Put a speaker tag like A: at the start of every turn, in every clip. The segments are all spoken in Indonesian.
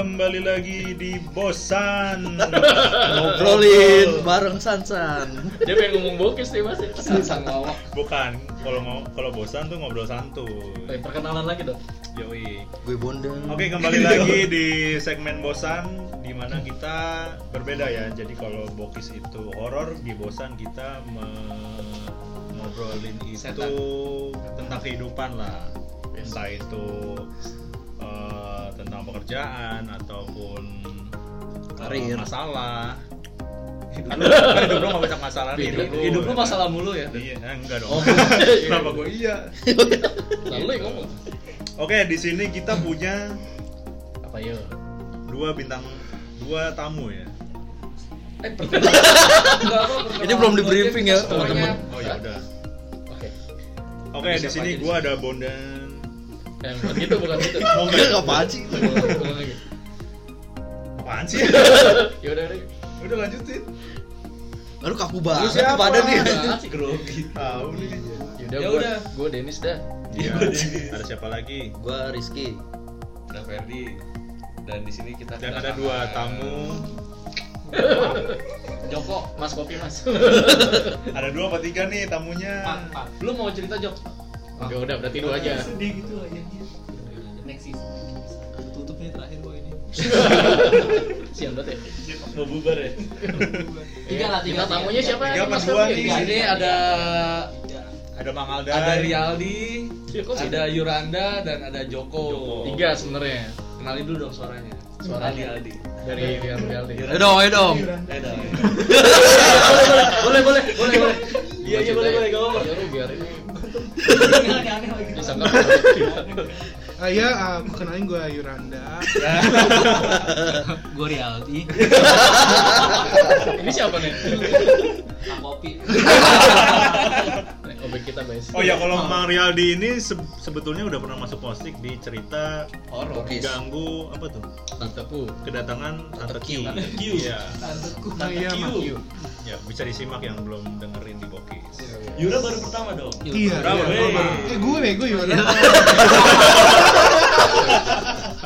A: kembali lagi di Bosan
B: ngobrolin bareng Sansan.
C: Dia pengen ngomong bokis nih mas Sang lawak
A: Bukan, kalau ngo- kalau bosan tuh ngobrol santuy.
C: Eh, Perkenalan lagi dong
A: Yoi.
B: Gue bondeng.
A: Oke, kembali lagi di segmen Bosan di mana kita berbeda ya. Jadi kalau bokis itu horor, di Bosan kita me- ngobrolin itu
C: Setan.
A: tentang kehidupan lah. Entah itu pekerjaan ataupun eh,
B: Karir.
A: masalah. Kan lu- hidup lu gak banyak masalah nih,
C: Hidup, hidup lu masalah mulu ya
A: Iya, eh, enggak dong.
C: Oh.
A: Kenapa gue iya?
C: Lalu yang ngomong
A: Oke, di sini kita punya
C: Apa ya
A: dua bintang dua tamu ya.
C: Eh perkenalan
B: Ini belum di briefing ya, teman-teman.
A: Oh ya udah.
C: Oke
A: Oke, di sini
C: sini?
A: ada Bondan.
C: Eh bukan gitu bukan gitu
B: Enggak
A: enggak.
B: apaan sih?
A: Apaan sih?
C: Yaudah udah
A: udah lanjutin.
B: Aduh kaku
A: Lu
B: banget
A: siapa?
B: pada nih.
C: Grogi
A: Tahu nih.
C: Yaudah
D: Ya udah.
C: Gua Denis dah
A: Iya. Ada siapa lagi?
B: Gua Rizky.
D: Ada Ferdi dan di sini kita
A: Dan ada dua tamu.
C: Joko Mas kopi mas
A: Ada dua apa tiga nih tamunya?
C: Lu mau cerita Jok? Oke udah berarti dua aja.
D: Sedih gitu aja. Next tutupnya terakhir kok ini.
C: Sian banget ya?
A: Mau bubar ya?
C: Tiga lah tiga tamunya siapa?
A: Tiga
C: Mas
A: dua nih?
C: Tiga.
D: ini ada
A: Ada Mang Alda.
D: ada Rialdi.
C: Kok
D: ada Yuranda dan ada Joko.
C: Tiga sebenarnya.
D: Kenalin dulu dong suaranya.
C: Suara
D: Rialdi.
C: Dari Rial Rialdi.
B: Ayo dong, ayo dong.
D: Eh, dah.
C: boleh boleh boleh. Boleh
D: Iya, iya, boleh, boleh, gak apa-apa.
C: ya lu biar ini
D: aneh-aneh lagi
C: disangka
E: Ah ya, aku kenalin gue Yuranda.
D: gue Rialdi.
C: Ini siapa nih?
D: Kopi
C: Objek kita guys
A: Oh ya kalau Mang Rialdi ini se- sebetulnya udah pernah masuk postik di cerita
D: horor
B: Oke.
A: ganggu apa tuh?
C: Tanteku
A: Kedatangan Tante Q.
D: Tante Q.
A: Iya.
D: Tanteku
E: Oh iya, Mak.
A: Ya, bisa disimak yang belum dengerin di Bokis.
D: Yura baru pertama dong
E: Iya.
A: Berapa?
E: iya. Eh gue, gue Yuranda.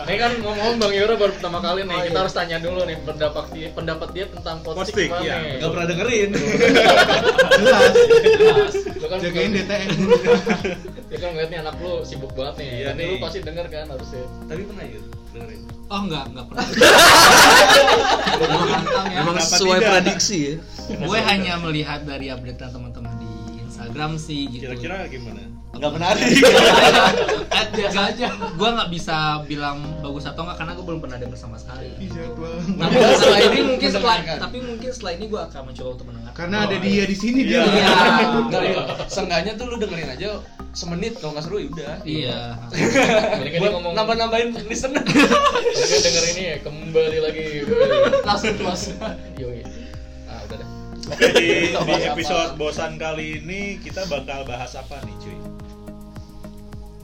C: Ini kan ngomong Bang Yura baru pertama kali nih, kita harus tanya dulu nih pendapat dia, pendapat dia tentang
A: postik
C: gimana
A: iya.
C: nih?
D: Gak pernah dengerin
E: Jelas.
C: Lu kan
E: Jagain DTN.
C: Ya kan ngeliatnya anak lu sibuk banget nih.
A: Iya nih.
C: lu pasti denger kan harusnya.
D: tapi pernah Yur dengerin
F: Oh enggak, enggak pernah.
B: Memang
A: Kenapa
B: sesuai
A: tidak?
B: prediksi ya.
F: gue hanya melihat dari update teman-teman di Instagram sih gitu.
A: Kira-kira gimana?
D: Nggak menarik
F: biasa aja. Gue nggak bisa bilang bagus atau enggak karena gue belum pernah denger sama sekali.
E: Iya.
F: Tapi setelah ini mungkin setelah tapi mungkin setelah ini gue akan mencoba untuk mendengar.
E: Karena ada dia di sini dia.
A: Iya.
F: Iya.
D: Seenggaknya tuh lu dengerin aja semenit kalau nggak seru ya udah
F: Iya.
D: Buat
C: ngomong
D: nambah-nambahin listener
C: Jadi denger ini ya kembali lagi.
F: Langsung close.
C: Yoi. Ah, udah deh.
A: Oke, di, di episode bosan kali ini kita bakal bahas apa nih cuy?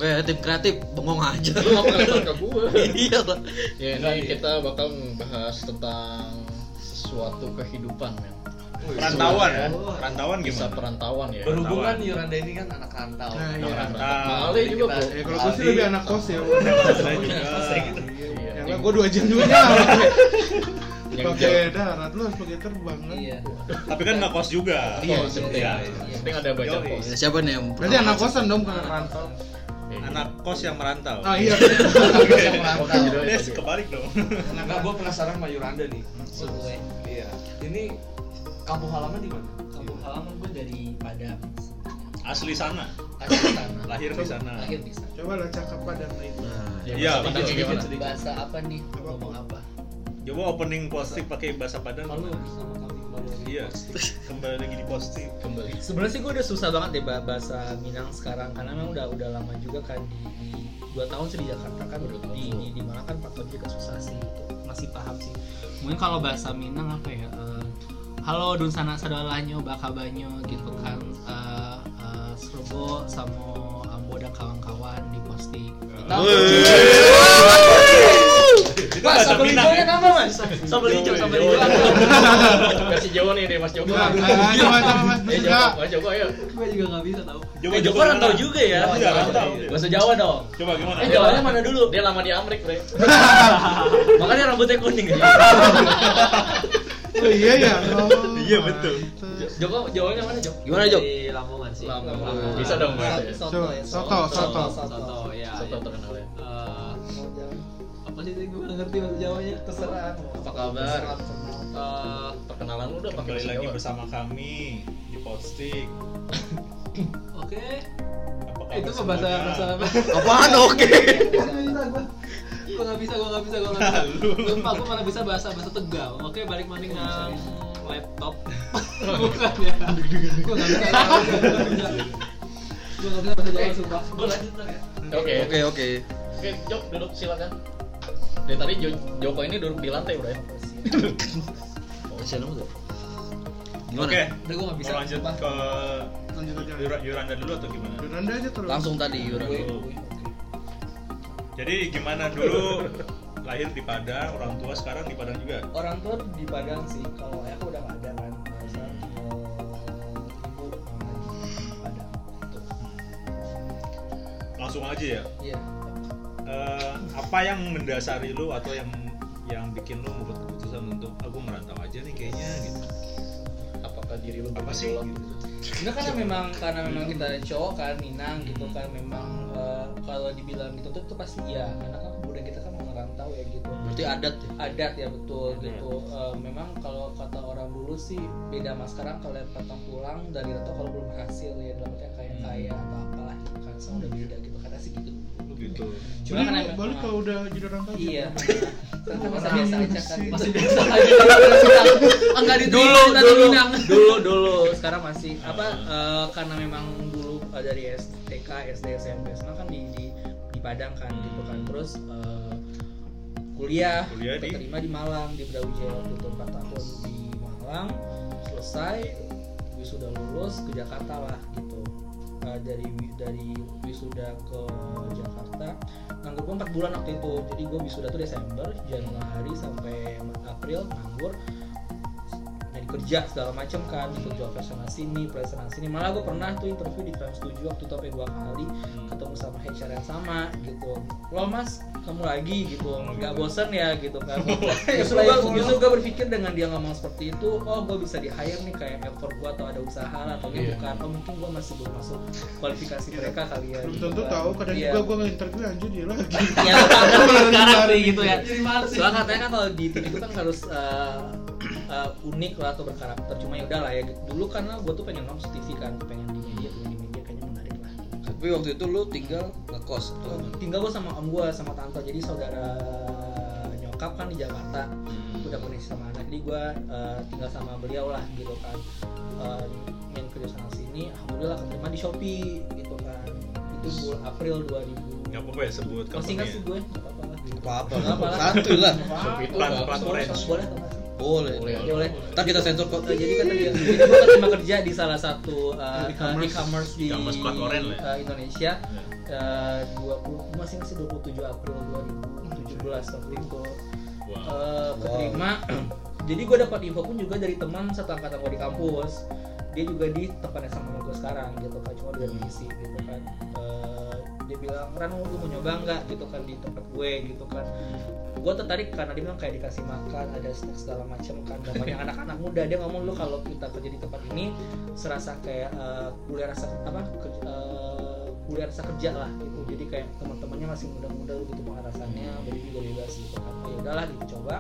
B: Eh, tim kreatif bengong aja.
C: Lu ngelempar ke gua?
B: Iya lah.
C: Ya, ini kita bakal membahas tentang sesuatu kehidupan, men.
A: Perantauan ya? Perantauan
C: Kisah
A: gimana?
C: perantauan ya.
D: berhubungan Yuranda ini kan anak rantau
E: Nah, iya.
A: Perantau.
C: Male juga, Bro.
E: Ya kalau gue sih lebih anak kos ya.
A: Saya juga.
C: Iya.
E: Ya enggak, gue dua jam juga.
C: Yang
E: Pakai darat lu harus pakai terbang kan.
F: Iya.
A: Tapi kan nggak kos juga.
C: Iya,
A: Kos,
C: penting.
A: ya.
C: Penting ada baca.
B: Ya, siapa nih yang
E: Berarti anak kosan dong bukan anak rantau.
A: Anak kos yang merantau.
E: Oh iya.
D: yang merantau
C: Oke,
A: Des, kebalik dong.
D: Nah, gue penasaran sama Yuranda nih.
F: Gue
D: Iya. Ini kampung halaman di mana?
F: kampung halaman gue dari Padang.
A: Asli sana,
F: Asli sana.
A: lahir di sana.
F: Lahir di sana.
E: Coba lah cakap padang itu.
B: Nah,
A: Iya,
C: bahasa Padang.
F: Bahasa apa nih? Ngomong apa?
A: Coba opening posting pakai bahasa Padang.
F: Malu kami malu.
A: Iya, kembali lagi di posting.
C: Kembali.
F: Sebenarnya sih gue udah susah banget deh bah- bahasa Minang sekarang karena memang udah udah lama juga kan di, di dua tahun sih di Jakarta kan
C: tahun.
F: di, di, di Malang kan empat tahun juga susah sih gitu. masih paham sih mungkin kalau bahasa Minang apa ya eh, halo dun sana sadalanyo bakabanyo gitu kan eh eh, serbo sama ambo dan kawan-kawan di posting
A: Wih. Itu
D: Mas,
A: bahasa
D: apa
A: Minang
D: Minangnya
A: ya?
D: nama mas sambal hijau sambal hijau
C: Versi Jawa nih, nih Mas Joko.
E: Mas
C: Eh,
E: Joko.
C: Joko, Mas Joko, ayo.
G: Gue juga nggak bisa tahu.
A: Coba
D: Eh, Joko rantau
A: gimana?
D: juga ya
A: Iya,
D: bahasa Jawa dong
A: Coba gimana?
D: eh Jawanya mana dulu
C: Dia lama di Amrik, Bre.
D: makanya rambutnya kuning
E: Oh iya ya.
A: Iya, betul.
C: Joko, Jawanya mana, Jok?
D: gimana Jok
G: Di Lamongan sih.
C: Lamongan. Bisa dong, Mas. ya?
E: Coba, soto, soto.
G: Soto, ya.
C: Soto
G: ya.
C: terkenal ya.
G: Apa sih gue nggak ngerti bahasa Jawanya?
F: Terserah.
D: apa kabar?
C: Eh, perkenalan lu udah pakai
A: lagi
C: Jawa.
A: bersama kami di Potstick.
G: Oke.
A: Apa kabar
G: Itu mah bahasa bahasa
D: apaan? Oke.
G: Gak gue gak bisa, gue gak bisa, gue gak bisa.
A: Lu.
G: Lupa, gue malah bisa bahasa bahasa Tegal. Oke, balik maning nang laptop. Bukan ya. Gue gak bisa, gue gak bisa. Gak bahasa Jawa, sumpah.
C: Gue lanjut ya. Oke,
D: oke oke.
C: Oke, Jok, duduk silakan. Dari tadi Jo- Joko ini duduk di lantai, Bro. ya.
D: Kasihan lu tuh gimana
A: Oke.
G: Udah gue gak bisa,
A: Mau lanjut
G: sumpah.
A: ke
E: Lanjut aja.
A: Yura- Yuranda dulu atau gimana?
E: Yuranda aja terus.
D: langsung tadi Yuran
A: Dulu. Jadi gimana dulu lahir di Padang, orang tua sekarang di Padang juga?
F: Orang tua di Padang sih, kalau ayah udah nggak ada kan. Padang. Gitu.
A: Langsung aja ya.
F: Iya.
A: Eh, apa yang mendasari lu atau yang yang bikin lu membuat keputusan untuk aku merantau aja nih kayaknya gitu.
C: Apakah diri lu
A: Apa sih? Gitu.
F: Enggak karena memang karena memang kita cowok kan Minang gitu kan memang eh, kalau dibilang gitu tuh, tuh pasti iya karena kan budaya kita kan mau ngerantau ya gitu.
D: berarti adat ya
F: adat ya betul gitu Eh, memang kalau kata orang dulu sih beda mas sekarang kalau datang pulang dari rantau kalau belum berhasil ya dalam kayak
A: Hmm.
F: kaya atau apalah gitu kan sama udah beda gitu karena sih gitu
A: gitu.
F: cuma kan
E: balik kalau udah jadi orang kaya.
F: iya kan
E: Oh,
F: masa biasa aja kan
E: sih.
F: masih biasa aja enggak di
D: Dulu, dulu.
F: Dulu dulu sekarang masih apa eh, karena memang dulu eh, dari STK SD SMP SMA kan di di di Padang kan gitu kan terus eh, kuliah,
A: Kuliah di?
F: Malang di Brawijaya waktu itu 4 tahun di Malang selesai wisuda lulus ke Jakarta lah gitu Eh, dari dari wisuda ke Jakarta nganggur gue 4 bulan waktu itu. Jadi gue wisuda tuh Desember Januari sampai April nganggur nyari kerja segala macem kan. Ikut jual personal sini personal sini. Malah gue pernah tuh interview di Trans 7 waktu itu sampai dua kali. Ketemu sama HR yang sama gitu. Lo mas kamu lagi gitu. Nggak bosen ya gitu kan. Justru gue justru gue berpikir dengan dia ngomong seperti itu oh gue bisa di hire nih kayak effort gue atau ada usaha lah atau
C: Iya.
F: bukan. Oh mungkin gue masih belum masuk kualifikasi mereka kali ya
E: Belum
F: gitu
E: tentu
F: kan.
E: tahu kadang
F: Iya.
E: juga gue nge-interview anjir dia lagi.
F: ya sekarang sekarang
E: Jadi
F: sih gitu ya.
G: Jadi males sih.
F: soalnya katanya kan kalau di itu kan harus uh, uh, unik lah atau berkarakter. Cuma ya udah lah ya dulu karena gue tuh pengen masuk TV kan pengen di media pengen di media kayaknya menarik lah.
D: Tapi waktu itu lu tinggal ngekos atau
F: tinggal gue sama om gue sama tante. Jadi saudara nyokap kan di Jakarta. Udah kondisi sama anak. Jadi gue uh, tinggal sama beliau lah gitu kan. Uh, main kerja sana sini alhamdulillah keterima di Shopee gitu kan. Itu bulan April 2000
A: Nggak apa-apa ya sebut
F: masih nggak sih gue nggak apa-apa Nggak apa-apa lah.
D: santuy lah.
C: Shopee itu
F: boleh nggak sih?
D: Boleh
C: Boleh.
F: Boleh.
D: ntar kita sensor kok.
F: Eh, jadi kan tadi jadi gue keterima kerja di salah satu uh,
E: E-commerce.
F: di
A: E-commerce plat oranye lah ya.
F: uh, Indonesia. Uh, 20 masih masih 27 April 2017 waktu itu
A: Wow.
F: Uh, keterima. Jadi gue dapat info pun juga dari teman satu angkatan gue di kampus. Dia juga di tempatnya sama gue sekarang gitu kan. Cuma dia divisi gitu kan. Uh, dia bilang Ran lu mau nyoba nggak? Gitu kan di tempat gue gitu kan gue tertarik karena dia bilang kayak dikasih makan ada snack segala macam kan. Dan banyak anak-anak muda. Dia ngomong lu kalau kita kerja di tempat ini serasa kayak uh, kuliah rasa apa uh, kuliah rasa kerja lah gitu. Jadi kayak teman-temannya masih muda-muda gitu rasanya jadi juga bebas gitu kan. Oh, ya udahlah gitu coba.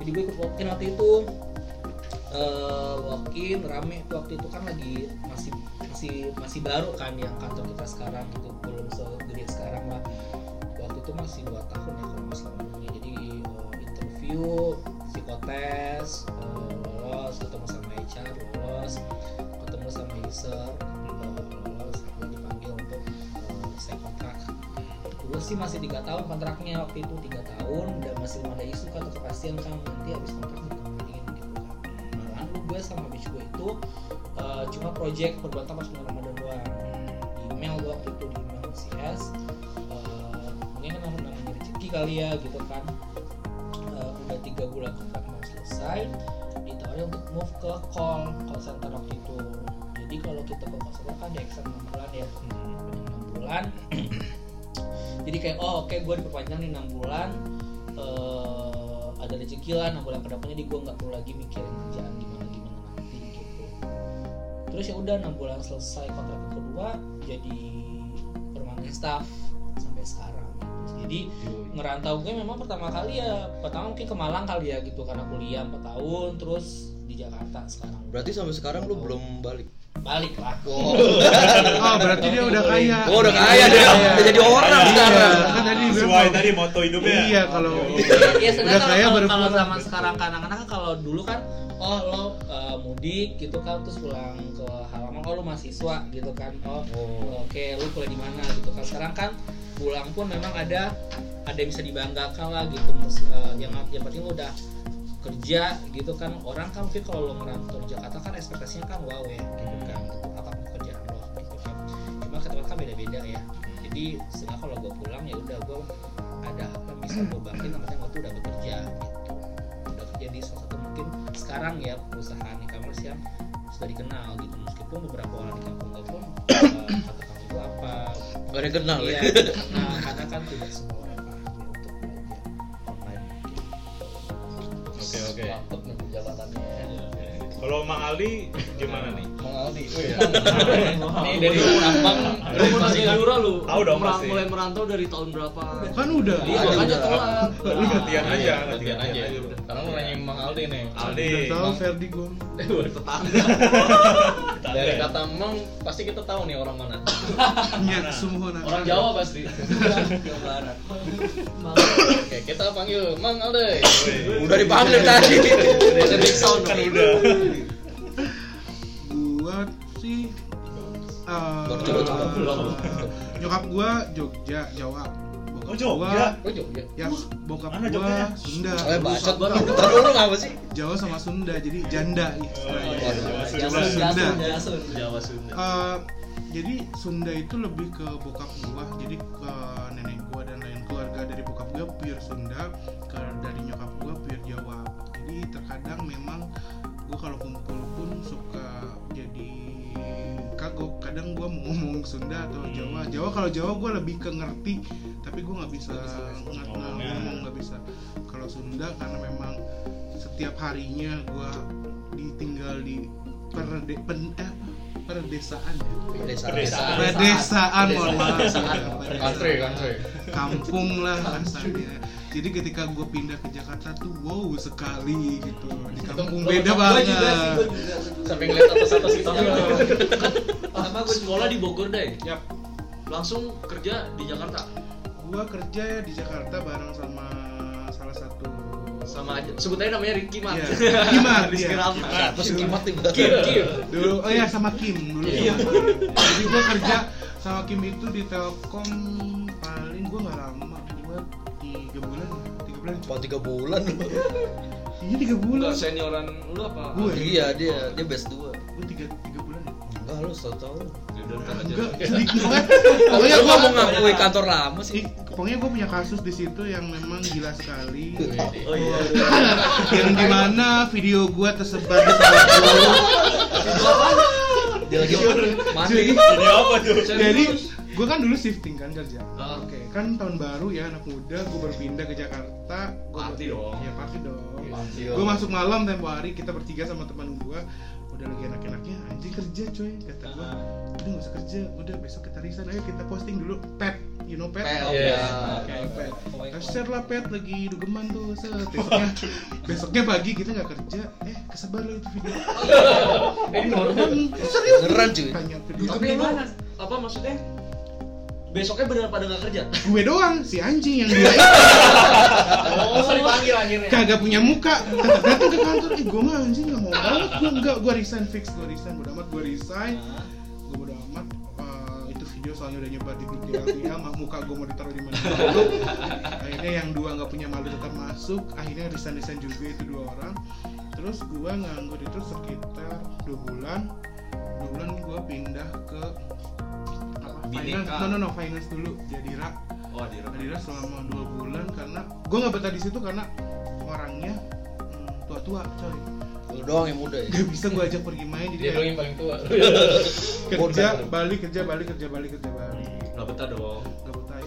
F: Jadi gue ikut walk in waktu itu. Uh, walk in rame. Waktu itu kan lagi masih masih masih baru kan yang kantor kita sekarang gitu. Belum segede sekarang lah waktu itu masih dua tahun ya kalau nggak salah umurnya. jadi uh, interview psikotes uh, lolos ketemu sama HR lolos ketemu sama user lolos gue dipanggil untuk uh, saya kontrak. Dulu sih masih tiga tahun kontraknya waktu itu tiga tahun. Dan masih ada isu kan kepastian kan nanti habis kontrak dikembaliin gitu kan malahan gue sama bitch gue itu uh, cuma project perbuatan pas bulan kali ya gitu kan. Uh, udah tiga bulan kontrak mau selesai ditawarin untuk move ke call call center waktu itu. Jadi kalau kita ke call center kan di extend 6 bulan ya. Enam bulan. Jadi kayak oh oke gue diperpanjang nih enam bulan. Eh, ada rezeki lah enam bulan ke depannya di gue nggak perlu lagi mikirin kerjaan gimana gimana nanti gitu. Terus ya udah enam bulan selesai kontrak kedua jadi permanent staff sampai sekarang. Jadi ngerantau gue memang pertama kali ya pertama mungkin ke Malang kali ya gitu karena kuliah 4 tahun terus di Jakarta sekarang
D: Berarti sampai sekarang lu belum balik.
F: balik lah
D: Oh,
E: Oh, berarti dia udah kaya.
D: oh udah kaya dia, udah jadi orang
E: Iya,
D: sekarang.
E: kan tadi
A: Sesuai tadi moto hidupnya.
E: Iya, kalau
F: Iya sebenarnya
E: Udah
F: kalau,
E: kaya
F: kalau,
E: baru
F: kalau
E: pulang.
F: zaman sekarang kan anak-anak kan kalau dulu kan oh lo uh, mudik gitu kan terus pulang ke halaman oh lo mahasiswa gitu kan oh,
D: Oh.
F: oke lu kuliah di mana gitu kan sekarang kan pulang pun memang ada ada yang bisa dibanggakan lah gitu. Uh, yang yang penting lo udah kerja gitu kan. Orang kan mungkin kalau lo ngerantau di Jakarta kan ekspektasinya kan wow ya gitu kan apa pun pekerjaan lo gitu kan. Cuma ke tempat kan beda-beda ya. Jadi sehingga kalau gue pulang ya udah gue ada apa bisa gue bangkit namanya gue tuh udah bekerja gitu. Udah kerja di salah satu mungkin sekarang ya perusahaan e-commerce yang sudah dikenal gitu. Meskipun beberapa orang di kampung gue pun kata kamu itu apa.
D: Gak ada yang kenal
F: iya
D: ya.
F: tidak kenal karena kan tidak semua
A: Kalau Mang Aldi gimana nih?
C: Mang Aldi. Oh iya. Nih dari Abang
G: Lu nanya Yura lu
A: Tahu dong pasti.
G: mulai merantau dari tahun berapa?
E: kan udah.
G: Iya, makanya
D: udah.
G: telat.
A: Lu gantian aja,
C: Iya,
A: gantian
C: gantian
A: aja.
C: aja. Sekarang lu nanya Mang Aldi nih.
A: Aldi.
E: Tahu Ferdi gue.
G: Tetangga.
C: Dari kata Mang pasti kita tahu nih orang mana.
E: Nyat semua nak.
G: Orang Jawa pasti.
H: Jawa Barat.
C: Oke, kita panggil Mang Aldi.
D: Udah dipanggil tadi.
G: Ada big sound
A: Kan udah.
E: Gua sih eh,
D: Baru coba coba.
E: Nyokap gua Jogja, Jawa.
A: Oh, Jogja?
E: gua,
C: Oh Jogja.
E: ya bokap
A: Mana
E: gua? Sunda.
D: Eh bacot
G: Sabar.
D: Ntar lu ngapa sih?
E: Jawa sama Sunda jadi janda.
D: Waduh.
A: Jawa Sunda.
G: Jawa Sunda.
E: Eh, jadi Sunda itu lebih ke bokap gua, jadi ke nenek gua dan lain keluarga dari bokap gua pure Sunda, ke dari nyokap gua pure Jawa. Jadi terkadang memang gua kalau kumpul Kadang gua mau ngomong Sunda atau Jawa. Jawa kalau Jawa gua lebih ke ngerti, tapi gua nggak bisa
A: ngomongnya.
E: ngomong nggak bisa. Kalau Sunda karena memang setiap harinya gua ditinggal di perde, pen, eh, perdesaan ya
D: pedesaan
E: mohon maaf
H: Pedesaan.
C: Country, country.
E: kampung lah rasanya jadi ketika gue pindah ke Jakarta tuh wow sekali gitu di kampung beda banget
H: juga sih, gua juga.
C: Sampai ngeliat atas-atas gitu.
G: Pertama gue sekolah di Bogor deh.
E: Yap.
G: Langsung kerja di Jakarta.
E: gue kerja ya di Jakarta bareng sama salah satu
G: Sama aja. Sebut aja namanya Ricky Mat.
E: Iya, Kimat,
G: Rizky
E: iya.
G: Rahmat.
D: Siapa sih kimat nih?
G: Kim, Kim.
E: dulu oh ya sama Kim dulu
G: Iya.
E: jadi gue kerja sama Kim itu di Telkom paling gue nggak lama
D: Cuma tiga bulan
E: iya tiga bulan
G: Enggak senioran lu apa?
E: Gue.
D: Iya dia dia best dua.
E: gue tiga tiga bulan
D: Enggak lu.
G: Ya ntar aja.
E: enggak sedikit pokoknya gue
D: mau ngakui kantor lama sih?
E: Ih, pokoknya gue punya kasus di situ yang memang gila sekali.
G: Oh iya.
E: yang di mana video gue tersebar di gua.
D: Dia lagi mandi.
E: Jadi,
A: Ini apa tuh?
E: jadi gue kan dulu shifting kan kerja.
G: Ah.
E: Oke, kan tahun baru ya anak muda, gue berpindah ke Jakarta. Gua
G: Party dong.
E: Ya pasti dong.
C: Party
E: Gue masuk malam tempo hari kita bertiga sama teman gue. Udah lagi enak-enaknya anjing kerja coy kata gue. Udah gak usah kerja, udah besok kita resign ayo kita posting dulu pet, you know pet?
H: Pet.
C: Iya.
E: Oke, pet. Nah, share lah pet lagi dugeman tuh set. Besoknya, besoknya pagi kita nggak kerja, eh kesebar lah itu video.
C: Eh, normal.
E: Serius?
D: Beneran, cuy.
G: Tapi lu apa maksudnya? Besoknya beneran pada nggak kerja?
E: gue doang si anjing yang dia.
C: Oh, dipanggil akhirnya.
E: kagak punya muka. Tetap datang ke kantor. Eh gue mah anjing nggak mau banget. Gue enggak gue resign fix. Gue resign bodo amat. Gue resign. Gue bodo amat. Eh, itu video soalnya udah nyebar di grup dia mah muka gue mau ditaruh di mana dulu. Akhirnya yang dua nggak punya malu tetap masuk. Akhirnya resign resign juga itu dua orang. Terus gue nganggur itu sekitar dua bulan. Dua bulan gue pindah ke
G: Bineka.
E: finance no no no finance dulu. Jadi rak
G: Oh, di
E: Adira selama dua bulan karena gue nggak betah di situ karena orangnya hmm, tua-tua coy.
B: Lu doang yang muda ya.
E: gak bisa gue ajak pergi main jadi
C: Dia
E: kayak
C: dong yang paling tua.
E: kerja balik kerja balik kerja balik kerja balik.
D: Nggak betah dong.
E: gak betah ya.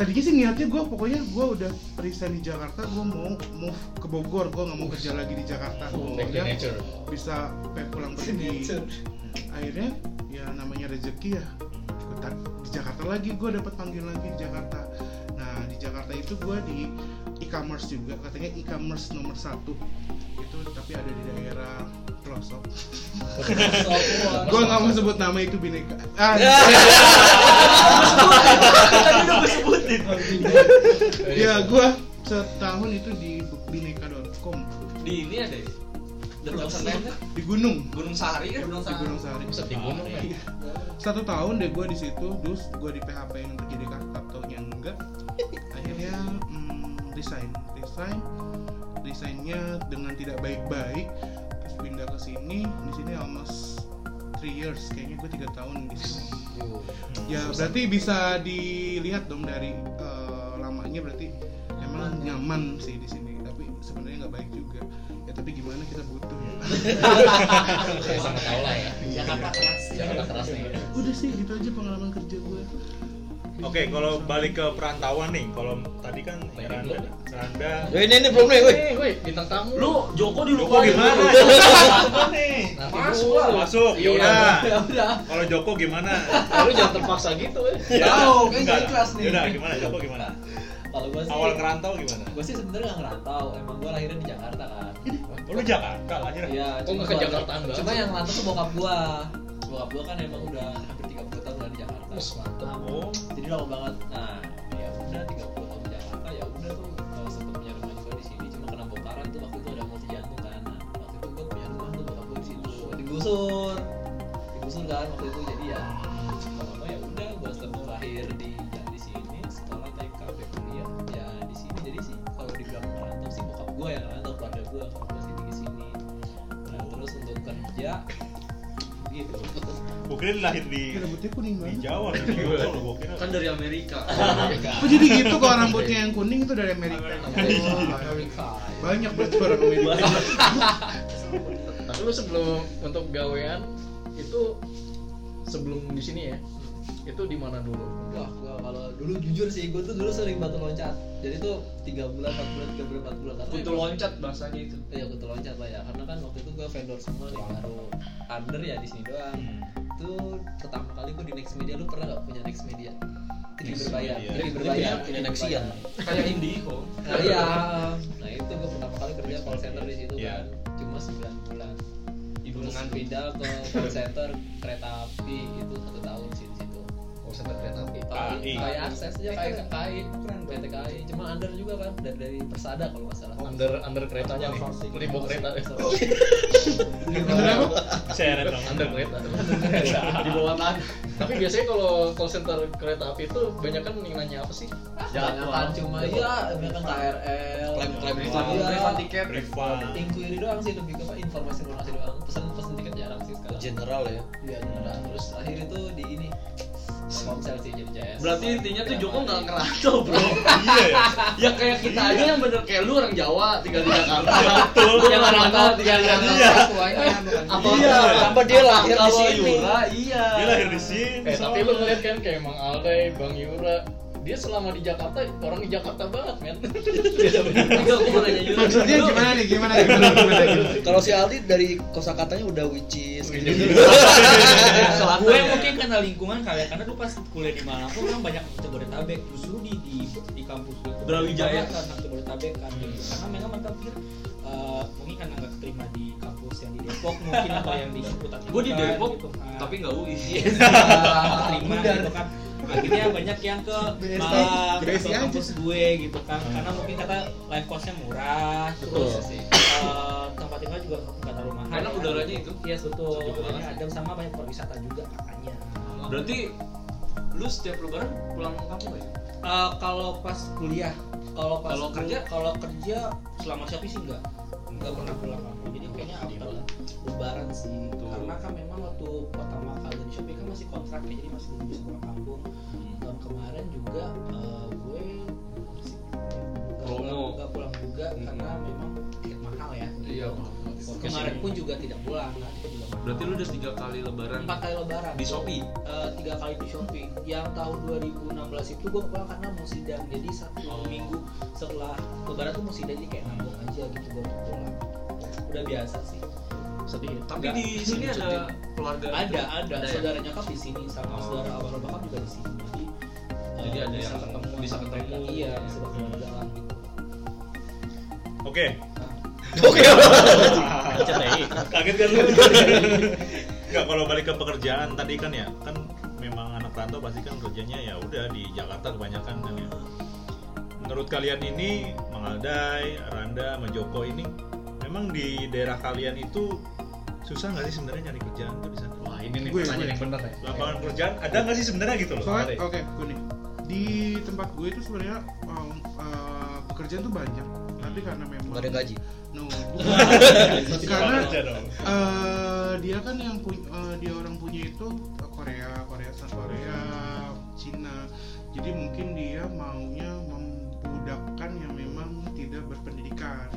E: Tadinya sih niatnya gue pokoknya gue udah resign di Jakarta gue mau move ke Bogor. Gue nggak mau kerja lagi di Jakarta. Pokoknya
C: nature.
E: bisa pulang pergi. Akhirnya ya namanya rezeki ya. Di Jakarta lagi gue dapat panggil lagi di Jakarta. Nah di Jakarta itu gue di e-commerce juga katanya e-commerce nomor satu. Itu tapi ada di daerah pelosok. Gue nggak mau sebut nama itu bineka. Ah, ya gue setahun itu di bineka.com
D: Di ini ada ya? Dekat
E: di gunung.
D: Gunung Sahari kan?
E: di gunung
C: Buset di gunung ya.
E: satu tahun deh gue di situ terus gue di PHP yang untuk jadi kakak yang enggak. Akhirnya mm, resign. Resign. Resignnya dengan tidak baik-baik. Terus pindah ke sini di sini almost three years. Kayaknya gue tiga tahun di sini ya berarti bisa dilihat dong dari eh, lamanya berarti emang nyaman sih di sini tapi gimana kita butuh ya
C: Saya sama tahu lah ya.
G: Jakarta keras
C: Jakarta keras nih.
E: udah sih gitu aja pengalaman kerja gue
A: Oke, kalau balik ke perantauan nih, kalau tadi kan Randa, Randa,
B: Ya ini ini belum nih, woi.
C: Eh, woi, bintang tamu.
D: Lu Joko
A: Joko
D: dilupain
A: gimana? Joko nih.
D: Masuk lah.
A: Masuk, ya
C: Iya.
A: udah.
D: Ya udah.
A: Kalau Joko gimana?
C: Lu jangan terpaksa gitu.
A: Ya,
D: Tahu, kan
A: enggak.
D: jadi kelas nih.
A: Yaudah, gimana Joko gimana?
G: kalau gue sih
A: Awal ngerantau gimana?
G: gue sih sebenarnya nggak ngerantau emang gue lahirnya di Jakarta kan
A: Oh, lu Jakarta lahir?
G: Iya,
C: Kok
G: cuma
C: ke Jakarta enggak?
G: Cuma yang ngerantau tuh bokap gua. Bokap gua kan emang udah hampir 30 tahun di Jakarta.
C: Terus mantap.
A: Oh,
G: Jadi lama banget. Nah, ya udah 30 tahun di Jakarta ya udah tuh kalau sempet punya rumah juga di sini cuma kena bongkaran tuh waktu itu ada multi jantung kan. Nah, waktu itu gua punya rumah tuh bokap gua di situ. Digusur. Digusur kan waktu itu jadi ya merantau keluarga gua kalau gua sih di sini nah terus untuk kerja gitu
A: kira dia lahir di
E: rambutnya kuning
A: di
E: banget
A: Jawa, di Jawa gua kira.
D: Kan dari Amerika.
E: Oh jadi gitu kalau rambutnya yang kuning itu dari Amerika.
G: Amerika
E: Banyak banget orang Amerika.
C: Tapi lu sebelum untuk gawean itu sebelum di sini ya. Itu di mana dulu?
G: wah gua kalau dulu jujur sih gua tuh dulu sering batu loncat jadi tuh tiga bulan empat bulan tiga bulan empat bulan karena
D: Kutu loncat bahasanya itu.
G: Iya kutu loncat lah ya karena kan waktu itu gua vendor semua nih baru under ya di sini doang itu pertama kali gua di Next Media lu pernah gak punya Next Media
A: Next
G: berbayar
B: Ini
G: berbayar
B: Nexian.
G: berbayar.
D: Kayak Indigo.
G: Nah iya, nah itu gue pertama kali kerja call center di situ
A: Iya.
G: kan, cuma 9 bulan.
D: Ibu
G: Terus
D: mengandung.
G: pindah ke call center kereta api itu satu tahun sih.
C: Call center kereta api.
A: KAI.
G: Kayak akses aja kayak KAI, PT KAI, cuma under juga kan dari dari Persada kalau nggak salah.
C: Under under keretanya nih. Limbo kereta.
E: Bener apa?
A: Seret dong.
C: Under kereta. Di bawah tanah. Tapi biasanya kalau call center kereta api itu banyak kan yang nanya apa sih?
G: Jangan kan cuma ya, kan KRL,
B: Klaim- klaim
G: refund,
B: refund.
G: tiket,
A: Refund.
G: inquiry doang sih lebih ke apa, informasi-informasi doang. Pesan pesan tiket jarang sih sekarang.
B: General ya.
G: Iya beneran. Terus akhir itu di ini Telkomsel sih jadi.
D: Berarti intinya tuh
G: Tiap
D: Joko nggak ngerantau bro.
A: Iya ya.
D: ya kayak kita aja yang bener kayak lu orang Jawa tinggal di Jakarta.
A: Betul.
D: yang ngerantau tinggal di Jakarta.
A: Iya.
G: Tuanya bukan
D: Apa
A: Iya.
B: Apa dia lahir di sini?
D: Yura iya.
A: Dia lahir di sini.
C: Eh tapi lu ngeliat kan kayak Mang Alday, Bang Yura dia selama di Jakarta orang di Jakarta banget men
D: Enggak, aku mau nanya Yura.
E: Maksudnya
D: Lu-
E: gimana nih? Gimana gimana gimana? gimana?
B: Kalau si Aldi dari kosakatanya udah which is gitu.
F: Gue mungkin karena lingkungan kali ya karena dulu pas kuliah di mana pun kan banyak Jabodetabek justru di di di kampus gue
D: Brawijaya.
F: anak Jabodetabek kan gitu karena memang mereka pikir eh, mungkin karena nggak terima di kampus yang di Depok mungkin atau yang di Ciputat
D: Gue di Depok,
F: gitu kan.
D: tapi nggak UI.
F: Iya, nggak terima gitu kan akhirnya banyak yang ke malah ke kampus gue gitu kan karena mungkin kata life costnya murah terus eh, tempat tinggal juga nggak terlalu mahal kan.
D: udaranya itu.
F: Iya betul. Udaranya adem sama banyak perwisata juga katanya.
D: Berarti lu setiap lebaran pulang kampung ya?
F: Eh, kalau pas kuliah, kalau pas
D: Kalau kerja?
F: kalau kerja selama Shopee sih enggak. Enggak pernah pulang kampung. Jadi kayaknya after lebaran sih. Karena kan memang kontrak jadi masih belum bisa pulang kampung hmm. tahun kemarin juga uh, gue nggak
D: pulang,
F: pulang juga hmm. karena memang tiket mahal ya. Iya kemarin pun juga tidak pulang kan?
C: Berarti lu udah tiga kali lebaran
F: empat kali lebaran.
C: di shopee?
F: Eh, tiga kali di shopee. Yang tahun 2016 itu gue pulang karena mau sidang. Jadi satu
C: oh.
F: minggu setelah lebaran tuh mau sidang jadi kayak nanggung aja gitu gue pulang. Udah biasa sih
D: sedih ya.
C: Tapi
F: Nggak.
C: di sini ada keluarga
F: ada ada
C: ya?
F: saudara nyokap di sini sama
C: Oh.
F: saudara abang bokap juga di sini jadi
C: Jadi ada
F: bisa
C: yang
F: ketemu
C: bisa ketemu.
F: iya bisa berkeluargaan gitu
A: Oke.
D: Oke.
A: Kaget kan lu? Enggak kalau balik ke pekerjaan tadi kan ya, kan memang anak rantau pasti kan kerjanya ya udah di Jakarta kebanyakan kan ya. Menurut kalian ini, Mang Aldai, Randa, sama Joko ini memang di daerah kalian itu susah nggak sih sebenarnya nyari kerjaan tuh di sana?
D: Wah, ini nih
E: Gue,
D: pertanyaan
E: gue.
D: yang bener ya.
A: Lapangan kerjaan ada nggak sih sebenarnya gitu loh?
E: Soalnya,
D: ya?
E: oke, gue nih. Di tempat gue itu sebenarnya um, uh, pekerjaan tuh banyak, tapi karena memang
B: Nggak ada gaji.
E: No, bukan. karena eh, dia kan yang punya dia orang punya itu eh, Korea, Korea, South Korea, Cina. Jadi mungkin dia maunya membudakkan yang memang tidak berpendidikan.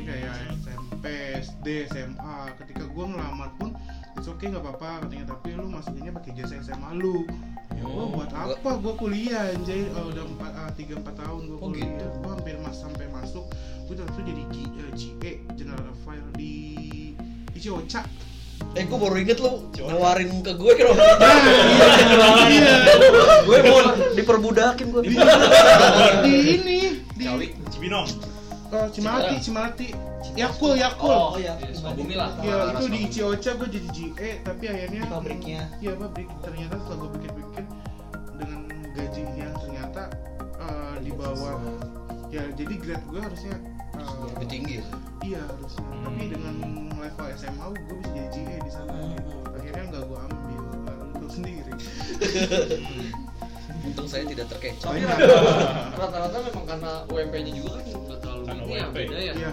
E: Jadi kayak SMP, SD, SMA. Ketika gua ngelamar pun it's okay nggak apa-apa katanya. Tapi lu masukinnya pakai jasa SMA lu. Ya gua
B: Oh,
E: buat
B: gua-
E: apa? Gua kuliah anjay. Oh, udah empat ah, tiga empat tahun gua
B: Oh,
E: kuliah.
B: gitu.
E: gua hampir mas sampai masuk. Gua langsung jadi G, eh, GA General Affair di di Cioca.
B: Eh, gue baru inget lu nawarin ke gue kira
E: nah iya iya.
B: Gue mau diperbudakin gue.
E: di, di ini di
A: Cibinong.
E: Eh, Cimalati Cimalati Yakul Yakul
F: oh ya
D: Sukabumi lah.
E: Ya
D: Arah
E: itu di. Cioca gue jadi GA tapi akhirnya
F: Di pabriknya.
E: Iya pabrik ternyata setelah gue pikir-pikir dengan gaji yang ternyata eh, di bawah ya jadi grade gue harusnya eh,
B: Lebih tinggi. ya?
E: iya harusnya tapi dengan level SMA gue bisa jadi GA di sana gitu. akhirnya nggak gue ambil lalu untuk sendiri
B: Untung saya tidak terkecoh.
D: Rata-rata memang karena UMP-nya juga kan nggak terlalu ini ya beda ya.
E: Iya,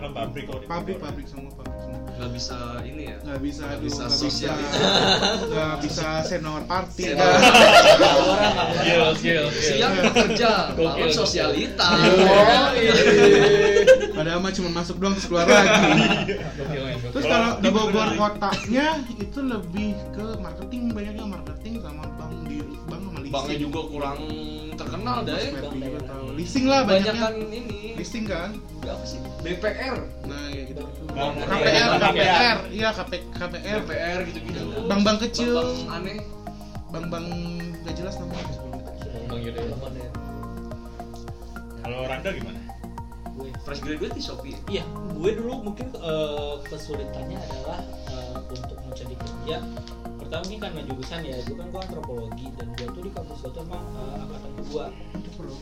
A: Kan pabrik kalau di
E: pabrik
A: Bogor.
E: pabrik semua pabrik semua
C: Nggak bisa ini ya.
E: nggak bisa
C: Nggak bisa
E: bisa
C: sosialita.
E: nggak bisa senior party
F: orang
D: Skill, skill, Siang bekerja, malam sosialita.
E: Padahal mah cuma masuk doang terus keluar lagi. Terus kalau di Bogor kotanya itu lebih ke marketing banyaknya marketing sama bank di bank sama leasing.
D: Banknya juga kurang terkenal deh.
E: Tahu. Leasing lah
D: Banyak
E: banyaknya.
D: kan ini
E: Leasing kan?
D: apa sih? BPR,
E: Nah, ya gitu.
A: Bank
E: KPR, KPR, iya KP, KPR.
D: BPR gitu-gitu.
E: Bank-bank kecil.
D: Bank aneh.
E: Bank-bank gak jelas namanya.
D: Bang gitu ya.
A: Kalau Randa gimana?
F: gue
C: Fresh graduate di Shopee.
F: Iya, gue dulu mungkin eh, kesulitannya adalah eh, untuk mencari kerja. Pertama mungkin karena jurusan ya, gue kan gue antropologi dan gue tuh di kampus gue tuh emang eh, angkatan kedua.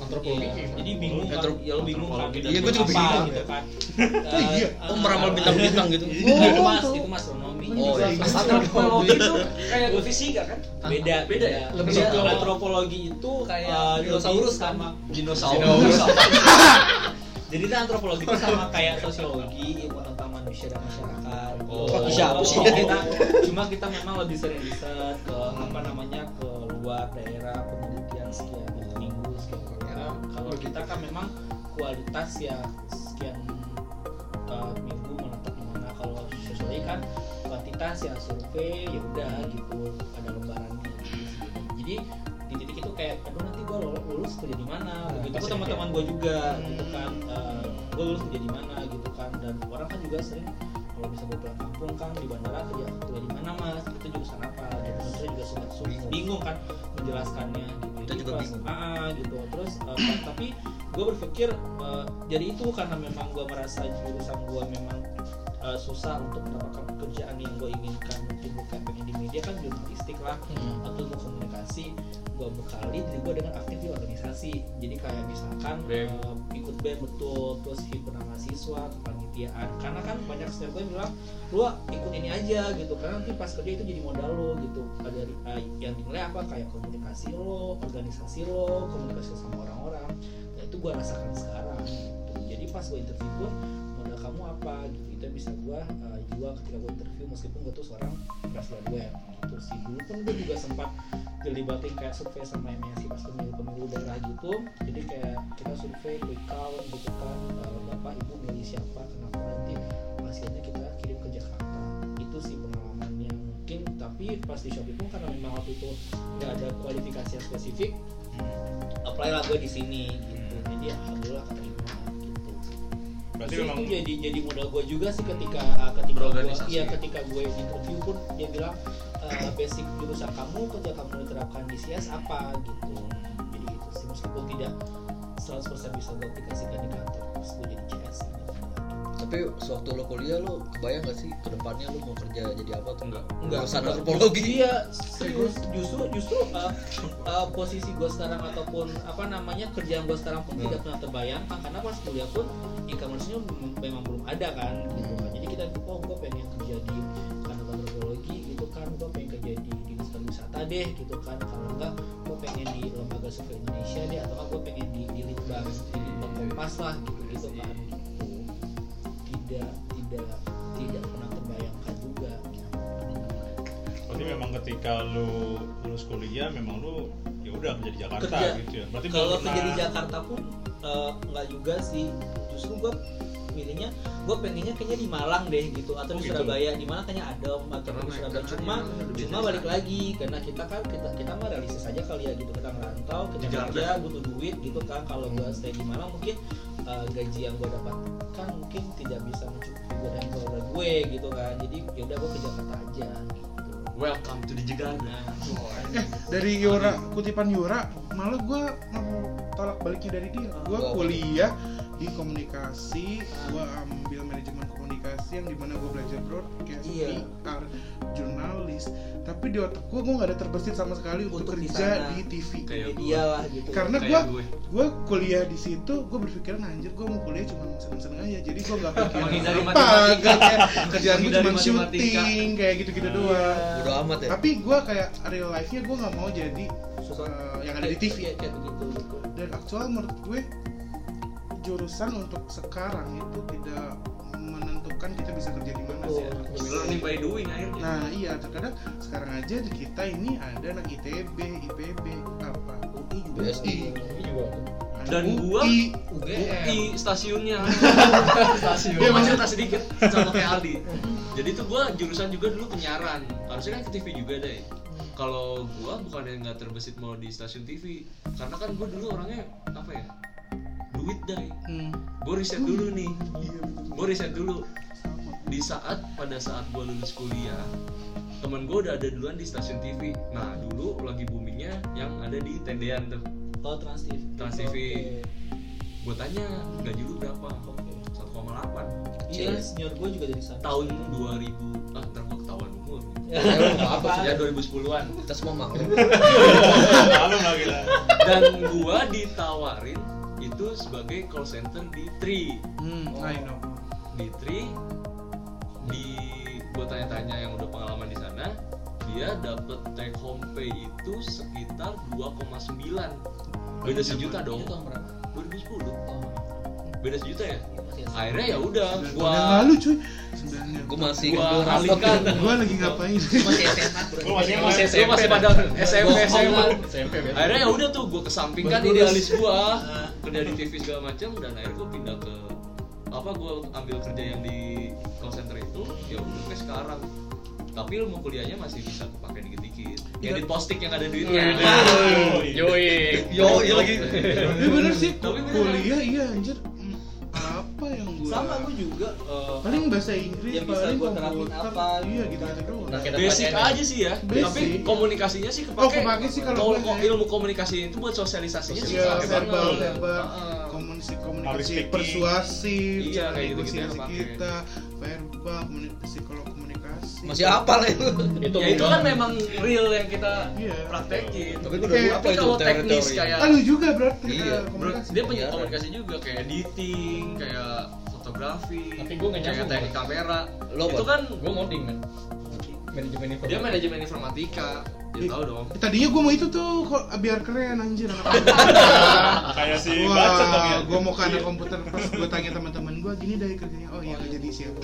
D: Antropologi.
F: Iya, jadi bingung kan,
B: Antrop-
F: ya lo bingung kan.
B: Iya, gue juga bingung.
F: gitu kan.
E: Oh, iya.
B: Oh, meramal bintang-bintang gitu.
F: Oh, itu mas, itu mas astronomi.
B: Oh, iya.
D: Antropologi itu kayak fisika kan?
F: Beda,
D: Beda ya?
F: Lebih antropologi itu
D: Kayak
F: eh,
D: dinosaurus kan?
F: sama
D: Dinosaurus.
F: Jadi itu antropologi itu sama kayak sosiologi, ilmu tentang manusia dan masyarakat.
D: Oh.
F: Cuma
B: Siapa sih?
F: kita, cuma kita memang lebih sering riset ke apa namanya ke luar daerah penelitian sekian minggu sekian program. Kalau kita kan memang kualitas ya sekian uh, minggu menetap mana. Kalau sosiologi kan kuantitas ya survei ya udah gitu ada lembarannya gitu. Jadi di titik itu kayak aduh nanti gue lulus kerja di mana? Begitu
D: pasti
F: pun teman-teman gue juga gitu kan. Gue lulus kerja di mana? Gitu kan. Dan orang kan juga sering kalau bisa gue pulang kampung kan di bandara kerja kerja di mana mas? Itu jurusan apa gitu Dan saya juga suka suka
B: Bingung.
F: kan menjelaskannya gitu.
B: Kita juga
F: pas-
B: bingung.
F: ah, gitu. Terus eh, tapi gue berpikir eh, jadi itu karena memang gue merasa jurusan gue memang eh, susah untuk mendapatkan pekerjaan yang gue inginkan. Mungkin bukan pengen di media kan jurnalistik lah atau ilmu komunikasi gue bekali diri gue dengan aktif di organisasi. Jadi kayak misalkan
D: BEM.
F: eh, ikut BEM betul. Terus himpunan mahasiswa kepanitiaan. Karena kan banyak senior gue bilang lu ikut ini aja gitu. Karena nanti pas kerja itu jadi modal lo gitu. Ada eh, yang dinilai apa? Kayak komunikasi lo organisasi lo komunikasi sama orang-orang. Nah itu gue rasakan sekarang gitu. jadi pas gue interview pun modal kamu apa? Gitu bisa gue uh, jual ketika gue interview meskipun gue tuh seorang fresh graduate gitu sih. Dulu pun gue juga sempat dilibatin kayak survei sama MSI pas pemilu-pemilu daerah gitu. Jadi kayak kita survei quick count gitu kan eh, bapak ibu milih siapa kenapa nanti hasilnya kita kirim ke Jakarta. Itu sih pengalaman yang mungkin tapi pas di Shopee pun karena memang waktu itu nggak ada kualifikasi yang spesifik apply lah gue di sini gitu. Jadi alhamdulillah keterima
A: berarti
F: Terus
A: memang
F: itu jadi jadi modal gue juga sih ketika ketika gue iya ketika gue interview pun dia bilang eh, basic jurusan kamu kerja kamu diterapkan di CS apa? Gitu. Jadi gitu sih meskipun tidak 100% bisa gue aplikasikan di kantor terus gue jadi CS.
D: Tapi sewaktu lo kuliah lo kebayang gak sih ke depannya lo mau kerja jadi apa tuh enggak?
F: Enggak, enggak.
D: antropologi.
F: Iya, serius. Justru justru uh, uh, posisi gue sekarang ataupun apa namanya kerjaan gue sekarang pun tidak pernah terbayangkan karena pas kuliah pun mem- memang belum ada kan gitu kan. Jadi kita oh gue pengen kerja di kantor antropologi gitu kan, gue pengen kerja di dinas pariwisata deh gitu kan. Kalau enggak gue pengen di lembaga survei Indonesia deh atau gue pengen di di litbang di litbang kompas lah gitu gitu kan. Gitu. Tidak tidak tidak pernah terbayangkan juga.
A: berarti memang ketika lu lulus kuliah memang lu ya udah kerja di Jakarta
F: Kerja.
A: gitu ya? Berarti
F: kalau
A: belum
F: kerja di
A: pernah-
F: Jakarta pun eh, nggak juga sih. Justru gue milihnya gue pengennya kayaknya di Malang deh gitu atau
A: Oh,
F: di
A: gitu.
F: Surabaya. Di mana kayaknya adem atau
D: Karena
F: di Surabaya. cuma cuma balik lagi karena kita kan kita kita mah realistis aja kali ya gitu. Kita ngerantau kita
D: Di
F: kerja butuh duit gitu kan. Kalau gue stay di Malang mungkin eh, gaji yang gue dapatkan mungkin tidak bisa mencukupi gue dan keluarga gue gitu kan jadi ya udah gue ke Jakarta aja gitu
D: Welcome to the Jegana.
E: dari Yura kutipan Yura malah gue mau tolak baliknya dari dia gue
D: Wow.
E: kuliah di komunikasi gue ambil manajemen komunikasi yang di mana gue belajar broadcast
F: Iya.
E: PR jurnalis tapi di otak gue gue gak ada terbesit sama sekali untuk,
F: Untuk di
E: kerja
F: sana.
E: di TV
D: Kayak
F: media lah gitu
E: karena gue
D: gue.
E: gue kuliah di situ gue berpikiran anjir gue mau kuliah cuma seneng-seneng aja jadi gue nggak pikirin
H: Menghindari
E: apa
H: matematika.
E: kayak kerjaan gue cuma syuting kayak gitu-gitu doang
D: Udah amat ya.
E: tapi gue kayak real life nya gue nggak mau jadi eh, yang ada di TV
F: Iya, kayak begitu gitu.
E: dan aktual menurut gue jurusan untuk sekarang itu tidak menentukan kita bisa kerja di mana sih
F: Betul.
D: Learning by doing akhirnya.
E: nah iya terkadang sekarang aja di kita ini ada anak ITB IPB apa
F: UI juga
D: BSI.
F: UI juga
E: ada
D: Dan
E: UI.
D: gua
H: UGM.
D: di stasiunnya.
H: Stasiun.
D: Gue mau cerita sedikit sama kayak Aldi. Jadi tuh gua jurusan juga dulu penyiaran. Harusnya kan ke TV juga deh. Kalau gua bukan yang nggak terbesit mau di stasiun TV, karena kan gua dulu orangnya apa ya? Duit deh.
E: Hmm.
D: Gue riset dulu nih.
E: iya
D: Gue riset dulu. Di saat pada saat gue lulus kuliah, temen gue udah ada duluan di stasiun TV. Nah dulu lagi boomingnya yang ada di tendean tuh.
F: Oh Trans TV.
D: Trans TV.
F: Oke.
D: Gue tanya gaji lu berapa?
F: Oke.
D: 1,8
F: Iya, senior gue juga dari sana.
D: tahun 2000 ah ntar gue ketahuan umur
F: Ya,
D: apa sih ya 2010-an
B: kita semua maklum
A: Malu lagi lah.
D: dan gua ditawarin itu sebagai call center di Tri.
E: Hmm, I know.
D: di Tri di gua tanya-tanya yang udah pengalaman di sana dia dapat take home pay itu sekitar 2,9 beda sejuta dong.
F: Itu tahun berapa?
D: 2010
F: Oh,
D: beda sejuta ya?
F: Iya, SMA.
D: akhirnya ya udah gua
E: yang lalu cuy.
B: Gue masih
D: gua
B: gua
D: alihkan
E: Gua lagi ngapain?
F: masih SMA.
A: Lu masih. SMP
D: masih pada SMP SMA
C: SMP
D: akhirnya ya udah tuh gue kesampingkan idealis gua. Kerja di TV segala macam dan akhirnya gue pindah ke apa gue ambil kerja yang di call center itu ya udah kayak sekarang. Tapi ilmu kuliahnya masih bisa kepake dikit-dikit. Kayak di postik yang ada duitnya.
C: Yoi.
D: yo iya lagi.
E: Ya bener sih,
D: Tapi bener.
E: kuliah iya anjir Apa yang gua
F: Sama gue juga. eh,
E: Paling bahasa Inggris,
F: Yang bisa
E: paling
F: gua terapin apa,
E: Iya
F: gitu
E: gitu
F: kan.
E: gitu doang
C: Nah,
D: basic aja sih ya
E: Basic.
D: tapi komunikasinya sih kepake
E: Oh, kepake sih kalau
D: Kalau
E: ya.
D: ilmu komunikasi itu buat sosialisasinya sih
E: Iya,
D: kepake
E: verbal,
D: banget.
E: verbal, komunikasi, komunikasi persuasif,
D: Iya, kayak
E: negosiasi
D: kepake.
E: kita, verbal, komunikasi, psikolog komunikasi.
B: Masih apa lah itu
C: Itu
D: ya itu kan memang real yang kita
E: Iya.
D: praktekin
B: tapi
E: Oke,
B: udah apa itu
D: kalau teknis
B: teori
D: kayak
E: Ah, lu juga berarti
B: Iya,
D: Bro,
E: komunikasi.
D: dia punya
B: Iya.
D: komunikasi juga kayak editing, kayak fotografi,
C: Tapi gua nggak
D: kayak teknik kamera.
B: Lo
D: itu kan
C: gue ngoding kan. Manajemen
D: dia
C: informasi.
D: manajemen informatika. Ya tahu dong.
E: Eh, Tadinya gue mau itu tuh kok biar keren anjir anak
A: Kayak si
E: Wah,
A: bacot dong ya.
E: gue mau ke anak komputer pas gue tanya teman-teman gue gini dari kerjanya. Oh iya nggak jadi siap.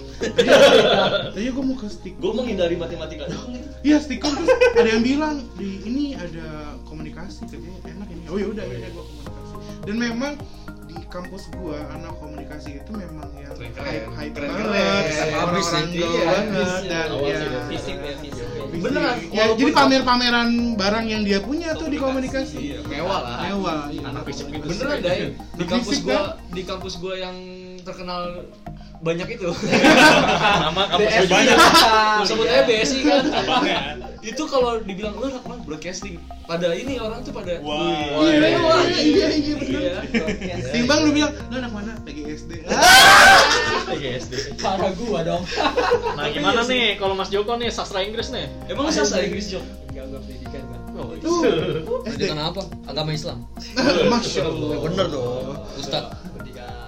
E: Tadinya gue mau ke stick.
D: Gue menghindari matematika dong.
E: Iya stiker terus ada yang bilang di ini ada komunikasi kerjanya enak ini. Oh ya udah ya gue komunikasi. Dan memang di kampus gua anak komunikasi itu memang yang
D: Keren-keren.
E: hype hype
D: Keren-keren.
E: banget,
D: Habis
E: orang-orang gaul
D: iya,
E: banget
D: habis,
E: dan ya
H: fisik ya fisik ya.
D: Beneran,
E: Ya, jadi pamer-pameran barang yang dia punya tuh di komunikasi.
D: Iya, mewah lah.
E: Mewah. iya.
A: Anak fisik.
D: Beneran deh. Di kampus gua, di kampus gua yang terkenal banyak itu.
A: Nama kampus gue banyak.
D: Sebut aja BSI kan.
A: Abangnya.
D: itu kalau dibilang lu anak mana broadcasting pada ini orang tuh pada
A: Wah.
D: wih,
E: Iya, iya, iya, iya, bener.
D: Iya.
E: Timbang lu bilang, lu anak mana? PGSD.
A: PGSD.
H: Parah gua dong.
A: Nah, gimana nih kalau Mas Joko nih sastra Inggris nih?
D: Emang sastra Inggris Jok?
H: Enggak gua pendidikan kan.
A: Oh.
B: Pendidikan apa? Agama Islam.
E: Masya Allah.
B: Ya bener dong, Ustaz.
H: Pendidikan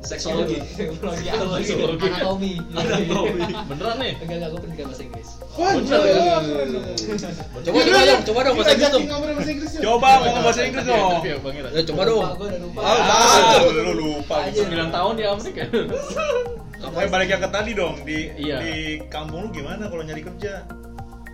D: Seksologi.
H: Psikologi. anatomi.
D: Anatomi.
A: Beneran nih?
H: Enggak enggak gua pendidikan bahasa Inggris.
A: Bener ya?
B: Coba coba dong, coba dong bahasa Inggris dong.
A: Coba ngomong bahasa Inggris dong.
B: Ya coba dong.
H: Gua udah lupa.
A: Ah, lu lupa.
H: Aja.
A: 9 tahun di Amerika. Apa balik yang ke tadi dong di
H: Iya.
A: di kampung lu gimana kalau nyari kerja?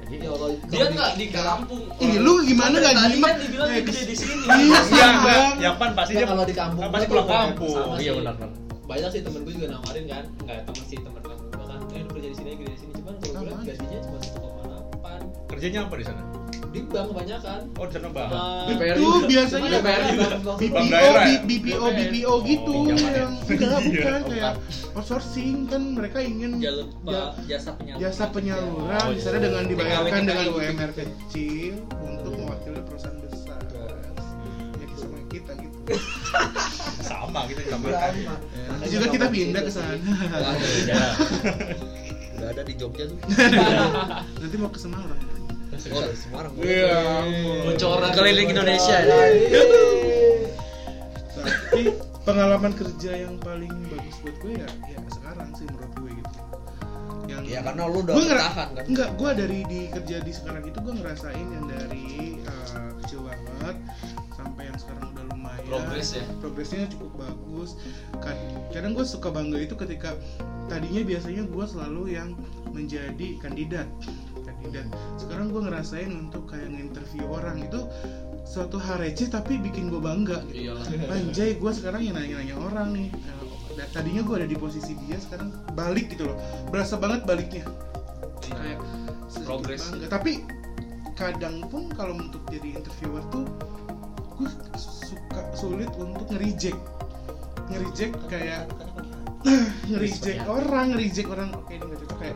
H: Ya kalau
D: Dia nggak di kampung.
E: Ih, lu gimana nggak
D: Tadi
E: nyimak?
D: kan dibilang
E: Eh,
D: dia gede di sini.
E: Iya, Bang.
A: yang pan pasti dia
H: kalau di kampung
A: kan pasti pulang kampung. Iya benar benar.
H: banyak sih temen gue juga nawarin kan nggak temen sih temen temen gue kan eh lu kerja di sini kerja di sini cuman kalau gue
E: Sama.
H: gajinya cuma satu koma delapan
A: Kerjanya apa di sana?
H: Di bank kebanyakan
A: Oh, di sana bang.
H: Sama-
E: Itu biasanya. BPO,
A: Bank
E: BPO, BPO gitu
A: Oh, pinjaman ya?
E: yang enggak
A: Iya.
E: bukan kayak outsourcing kan mereka ingin
I: jalur jasa penyaluran
E: jasa penyaluran
A: Oh,
E: di sana
A: iya.
E: dengan dibayarkan dengan. UMR kecil untuk mewakili perusahaan besar ya sama kita gitu
A: Sama gitu sama.
E: Juga kita pindah ke sana.
B: Udah ada di Jogja tuh.
E: nanti mau ke Semarang
B: Oh, Semarang.
E: Iya.
D: Bocoran.
B: Keliling Indonesia ya.
E: tapi pengalaman kerja yang paling bagus buat gue ya ya sekarang sih menurut gue gitu yang
B: Ya karena lu udah
E: Gua ngera-
B: bertahan kan.
E: Enggak, gue dari di kerja di sekarang itu gue ngerasain yang dari uh, kecil banget sampai yang sekarang udah lumayan.
D: Progres ya?
E: Progresnya cukup bagus. Kad- Kadang gue suka bangga itu ketika tadinya biasanya gue selalu yang menjadi kandidat, kandidat. Sekarang gue ngerasain untuk kayak nginterview orang itu suatu hal receh tapi bikin gue bangga. Gitu.
D: Iyalah.
E: Anjay, gue sekarang yang nanya-nanya orang nih. Nah, tadinya gue ada di posisi dia, sekarang balik gitu loh. Berasa banget baliknya. Kayak sedikit
D: Progress.
E: bangga. Tapi kadang pun kalau untuk jadi interviewer tuh gue suka sulit untuk nge-reject. Nge-reject kayak nge-reject orang, nge-reject orang oke ini nggak cocok kayak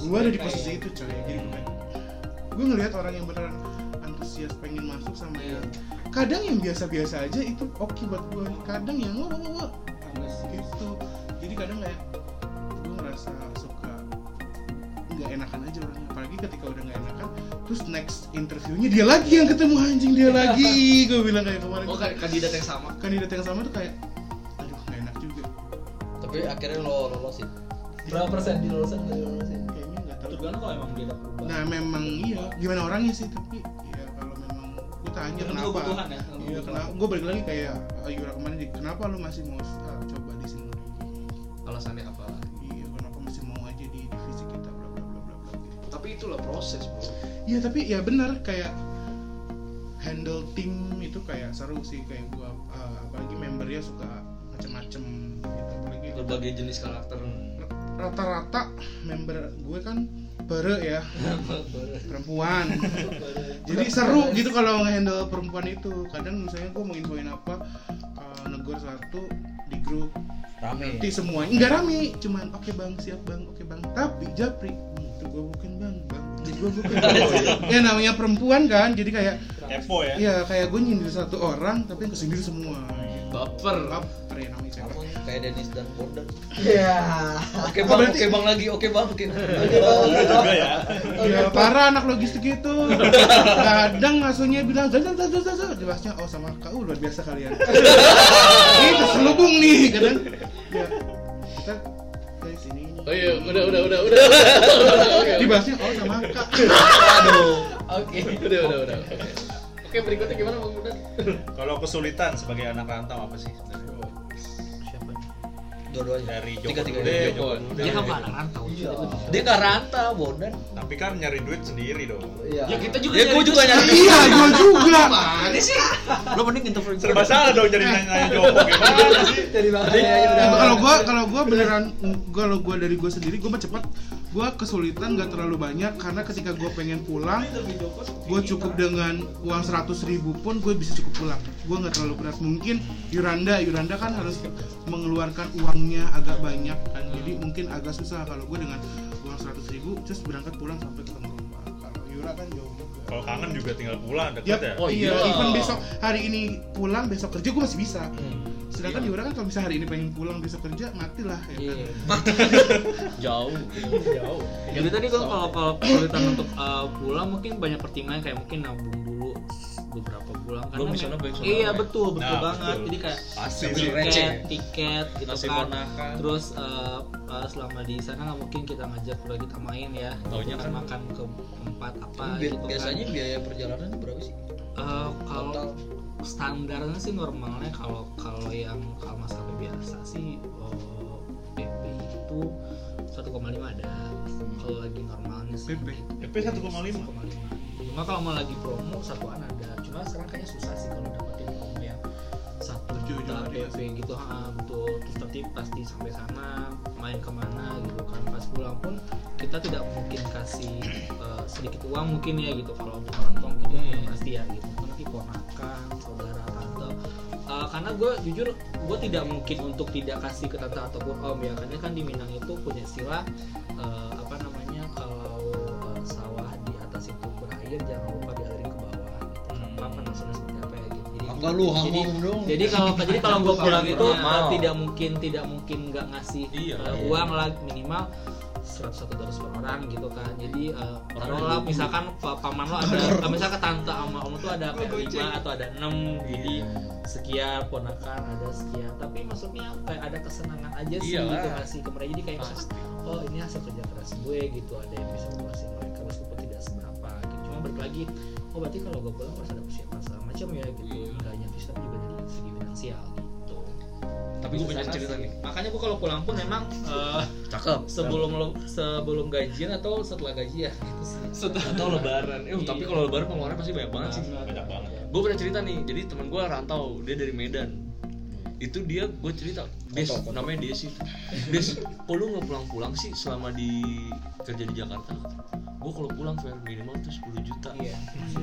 E: gue ada di posisi itu coy jadi gue gue ngelihat orang yang beneran antusias pengen masuk sama yang kadang yang biasa-biasa aja itu oke buat gue kadang yang wah wah wah gitu. Jadi kadang kayak gue ngerasa suka nggak enakan aja orangnya. Apalagi ketika udah nggak enakan terus next interviewnya dia lagi yang ketemu anjing dia lagi. Gue bilang kayak kemarin
D: Oh, kan- kandidat yang sama.
E: kandidat yang sama tuh kayak
B: Tapi akhirnya lo lolosin.
H: berapa persen di lulusan nggak di lulusin
E: kayaknya nggak tahu
H: tergantung kalau emang dia ada perubahan
E: Nah memang iya, gimana orangnya sih tapi ya kalau memang gue tanya
H: Tergantung
E: kenapa?
H: kebutuhan ya,
E: Iya kenapa? Gue balik lagi kayak Ayura kemarin di kenapa lu masih mau ah, coba di sini?
D: Alasannya apa?
E: Iya kenapa masih mau aja di divisi kita bla bla bla bla bla gitu.
D: Tapi itulah proses, Bro.
E: Iya tapi ya benar kayak handle tim itu kayak seru sih kayak gue apalagi membernya suka macem-macem
D: Berbagai jenis karakter.
E: rata-rata member gue kan bere ya. Perempuan. Jadi seru gitu kalau ngehandle perempuan itu. Kadang misalnya gue mau infoin apa uh, negor satu di grup.
B: Rame.
E: nanti semuanya nggak rame cuman oke bang siap bang. Oke bang. Tapi japri "Hmm, itu gue bukan bang. Bang itu gue bukan ya namanya perempuan kan jadi kayak
A: Kepo ya.
E: ya kayak gue nyindir satu orang tapi yang kesindir semua
D: Baper.
E: baper ya namanya cewek
B: Namun kayak Dennis dan Bondan.
H: iya
B: Oke bang, oke bang lagi, oke bang, oke.
A: Bener juga ya.
E: Ya parah anak logistik itu. Kadang ngasuhnya bilang zaz zaz zaz zaz zaz. jelasnya oh sama kau luar biasa kalian. Ini terselubung nih kadang. Ya kita guys ini ini
C: Oh iya, udah udah udah udah. Udah, Oke.
E: dibahasnya oh sama kak
C: Aduh. Oke. Udah udah udah. Oke. Berikutnya gimana Bang Budan?
A: Kalau kesulitan sebagai anak rantau apa sih sebenarnya?
B: Dua-duanya.
A: Dari Joko
B: Tiga-tiga.
A: Bude,
C: Joko.
F: Dia kan anak rantau
B: Iya. Dia nggak rantau, Bondan.
A: Tapi kan nyari duit sendiri dong.
B: Iya.
F: ya kita juga
B: Ya gua juga
F: duit.
B: nyari.
E: iya gua juga
F: Mana sih lo mending interview
A: Serba salah dong jadi nanya Joko gimana sih?
B: Jadi
E: Nah, kalau gua kalau gua beneran kalau gua dari gua sendiri gua mah cepet gua kesulitan nggak terlalu banyak karena ketika gua pengen pulang gua cukup dengan uang 100.000 ribu pun gue bisa cukup pulang gua nggak terlalu berat mungkin Yuranda Yuranda kan harus mengeluarkan uangnya agak banyak kan jadi mungkin agak susah kalau gue dengan uang 100.000 ribu terus berangkat pulang sampai ketemu rumah kalau Yura kan jauh juga
A: Kalau kangen juga tinggal pulang dekat ya.
C: Oh,
E: iya,
C: iya.
E: even besok hari ini pulang besok kerja gue masih bisa. Sedangkan Yura kan kalau misalnya hari ini pengen pulang besok kerja matilah ya kan.
B: Jauh.
C: Jauh.
F: jadi tadi gua kalau kalau kesulitan untuk uh, pulang mungkin banyak pertimbangan kayak mungkin nabung dulu beberapa bulan
D: Belum
F: karena
D: di sana baik
F: iya
D: baik.
F: betul betul
A: Nah,
F: banget
A: betul.
F: jadi kayak
A: Pasti sih.
D: receh.
F: tiket tiket gitu
D: Nasi
F: kan
D: ponakan.
F: terus uh, uh, selama di sana nggak mungkin kita ngajak keluarga kita main ya
D: Taunya
F: Kita
D: kan-
F: makan ke tempat apa
B: Bi-
F: gitu
B: Biasanya
F: kan
B: biaya perjalanan berapa sih?
F: Uh, kalau
B: Total.
F: standarnya sih normalnya kalau kalau yang kalau masalah biasa sih uh, PP itu 1,5 ada kalau lagi normalnya sih
E: PP?
A: PP 1,5?
F: 1,5 cuma kalau mau lagi promo satuan ada cuma sekarang kayaknya susah sih kalau dapetin promo yang satu
E: Jauh-jauh
F: juta
E: hari ya.
F: PP gitu. Ha, betul. Terus nanti pasti sampai sana main ke mana gitu kan. Pas pulang pun kita tidak mungkin kasih uh, sedikit uang mungkin ya gitu. Kalau untuk kantong gitu
D: Hmm.
F: pasti ya gitu. Nanti ponakan saudara tante. Uh, karena gue jujur gue tidak mungkin untuk tidak kasih ke tante ataupun om ya. Karena kan di Minang itu punya istilah
B: lu, dong.
F: jadi kalau jadi kalau gue pulang itu uh, tidak mungkin tidak mungkin nggak ngasih
D: Iya.
F: uh, uang lah minimal seratus satu ratus per orang gitu kan. Jadi uh, taruhlah misalkan pa- paman lo ada uh, misalkan tante sama om tuh ada kayak lima atau ada enam jadi sekian ponakan ada sekian. Tapi maksudnya kayak ada kesenangan aja sih
D: Iyalah.
F: gitu kasih ke mereka. Jadi kayak misalkan oh ini hasil kerja keras gue gitu ada yang bisa memuaskan mereka meskipun tidak seberapa gitu. Cuma balik lagi oh berarti kalau gue pulang harus ada persiapan segala macam ya gitu nggak hanya fisik tapi juga dari segi finansial gitu
D: Tapi gue punya cerita
F: sih.
D: nih.
F: makanya gue kalau pulang pun memang eh,
B: Cakep.
F: sebelum lo sebelum gajian atau setelah gajian gitu sih
D: Atau lebaran. Eh, tapi kalau lebaran pengeluaran pasti banyak banget sih.
A: Banyak banget.
D: Gue pernah cerita nih. Jadi teman gue rantau, dia dari Medan. Itu dia gue cerita, Des, namanya Des itu. Des, kok lu nggak pulang-pulang sih selama di kerja di Jakarta? Gue kalau pulang fair minimal tuh 10 juta.
F: iya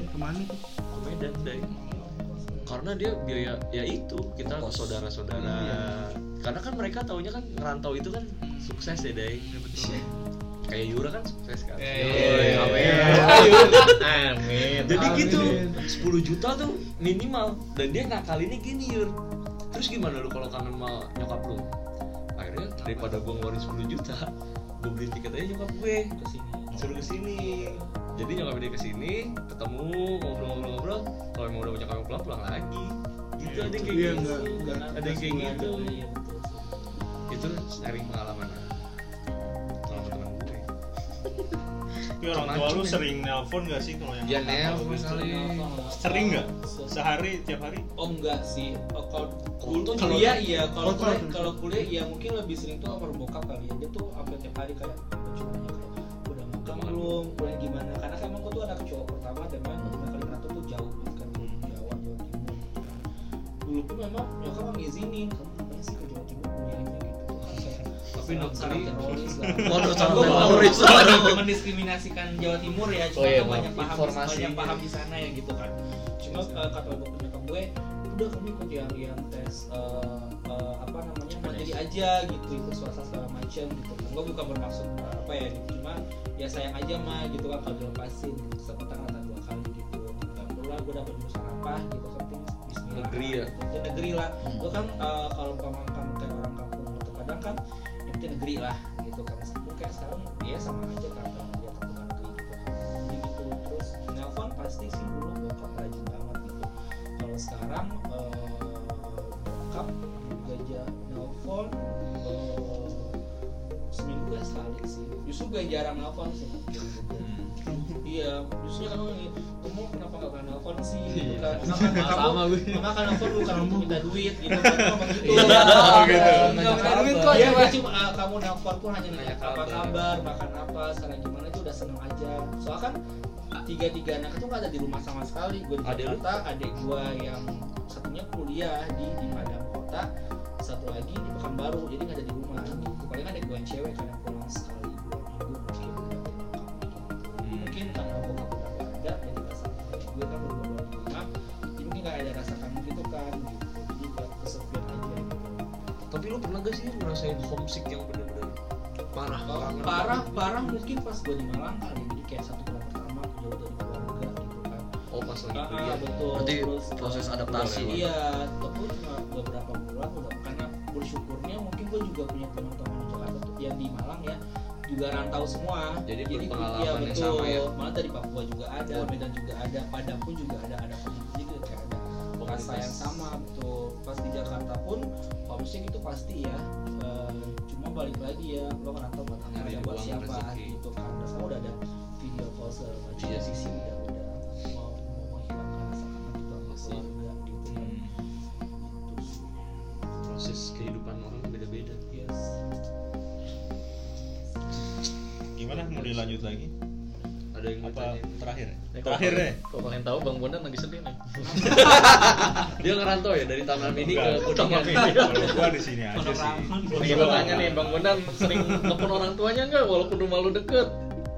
E: Ke mana tuh?
D: Ke Medan deh. Karena dia biaya ya itu kita
B: Kos.
D: saudara-saudara. Karena kan mereka taunya kan ngerantau itu kan sukses ya deh. Kayak Yura kan sukses kan.
F: Eh,
C: Amin.
D: Jadi
E: Amin.
D: gitu 10 juta tuh minimal dan dia ngakalinnya gini Yur Terus gimana lu kalau kangen sama nyokap lu? Akhirnya daripada gua ngeluarin 10 juta Gue beli tiket aja nyokap gue
F: ke sini
D: Suruh ke sini. Jadi nyokap dia ke sini Ketemu ngobrol-ngobrol-ngobrol Kalau emang udah banyak kami pulang pulang lagi. Gitu ada yang kayak
E: Iya,
D: gitu. Ada yang kayak gitu. Itu sharing Pengalaman
A: Tapi orang tua lu sering nelpon gak sih kalau yang
D: Ya nelpon kali
A: Sering nggak? Sehari tiap hari?
F: Oh enggak sih. Oh, kalau
D: Kalau tuh
F: kuliah iya, kalau
E: Kalau-
F: kuliah kalau kuliah iya mungkin lebih sering tuh sama bokap kali ya. Dia tuh hampir tiap hari kayak cuma nanya kayak udah makan belum, kuliah gimana? Karena kan emang gua tuh anak cowok pertama dan memang kali merantau tuh jauh banget kan dari Jawa, Jawa Timur gitu kan. Dulu pun memang nyokap ngizinin, kamu
D: Tapi negeri-
F: teroris lah.
B: Waduh, teroris.
F: mau mendiskriminasikan Jawa Timur ya, cuma
C: Oh iya,
F: banyak paham
C: Informasi.
F: banyak paham di sana ya gitu kan. Cuma uh, kata nyokap gue, udah kamu ikut yang yang tes uh, uh, apa namanya mandiri aja gitu ikut swasta segala macam gitu kan. Gue bukan bermaksud uh, apa ya gitu, cuma ya sayang aja mah gitu kan kalau dilepasin gitu sama tangan dua kali gitu. Gak perlu lah gue dapet jurusan apa gitu kan penting Bismillah.
D: Negeri ya?
F: Gitu. Ya, negeri lah. Gue kan uh, kalau kamu kamu kayak orang kampung gitu kadang kan penting negeri lah gitu kan. Meskipun kayak sekarang ya sama aja kan dia kan bukan negeri gitu kan. Jadi gitu. Terus nelpon pasti sih dulu bokap rajin banget gitu. Kalau sekarang eh, bokap juga aja nelpon eh, justru gue jarang nelfon sih
A: Hmm.
F: iya justru kan ngomong kamu kenapa gak pernah nelfon sih gitu
G: Iya.
F: kan.
G: Sama-
F: Maka
G: sama
F: kamu-
G: gue.
F: maka kan nelfon bukan untuk minta duit gitu kan. Gitu?
B: Iya,
F: Nggak
A: gitu.
F: minta
G: duit kok,
F: Iya, dia cuma kamu nelfon pun hanya nanya apa
D: kabar.
F: kabar. makan apa sekarang gimana itu udah seneng aja. Soalnya kan tiga tiga anak itu nggak ada di rumah sama sekali. Gue di? Jakarta adik gue yang satunya kuliah di di Padang kota satu lagi di Pekanbaru jadi nggak ada di rumah. Gitu paling adik gue yang cewek karena pulang sekali dua minggu mungkin. Mungkin karena bokap udah gak ada jadi rasa gue kan di rumah jadi mungkin gak ada rasa kangen gitu kan. Gitu jadi buat kesepian aja gitu.
D: Tapi lu pernah gak sih ngerasain homesick yang bener-bener parah
F: parah mungkin pas gue di Malang kali jadi kayak satu bulan pertama jauh dari keluarga gitu kan.
D: Oh pas lagi
F: Ah,
D: kuliah.
F: betul.
B: Berarti
F: Terus,
B: proses adaptasi.
F: iya tapi beberapa bulan udah karena bersyukurnya mungkin gue juga punya teman-teman di Jakarta yang di Malang ya juga rantau semua.
D: Jadi
F: iya
D: berpengalaman yang
F: betul.
D: sama ya?
F: malah dari Papua juga ada Medan juga ada Padang pun juga ada ada community gitu kayak ada rasa yang sama betul. Pas di Jakarta pun homesick itu pasti ya Eh, cuma balik lagi ya lo tahu buat apa ya buat siapa
D: rezeki.
F: gitu kan terus sekarang udah ada video call segala macam
D: Iya.
F: sisi udah udah mau mau menghilangkan rasa kangen itu sama
D: Iya
F: keluarga gitu kan
D: Hmm.
F: gitu
D: Proses kehidupan orang beda-beda.
F: yes
A: Gimana mau dilanjut lagi?
D: Ada yang
A: Apa terakhir?
C: Nih,
A: Terakhir deh.
C: Kalau kalian tahu Bang Bondan lagi sedih nih.
D: Dia ngerantau ya dari Taman Mini ke Kuningan.
A: Kalau gua di sini aja sih.
C: Nih gua tanya nih Bang Bondan sering nelfon orang tuanya nggak walaupun rumah lu deket?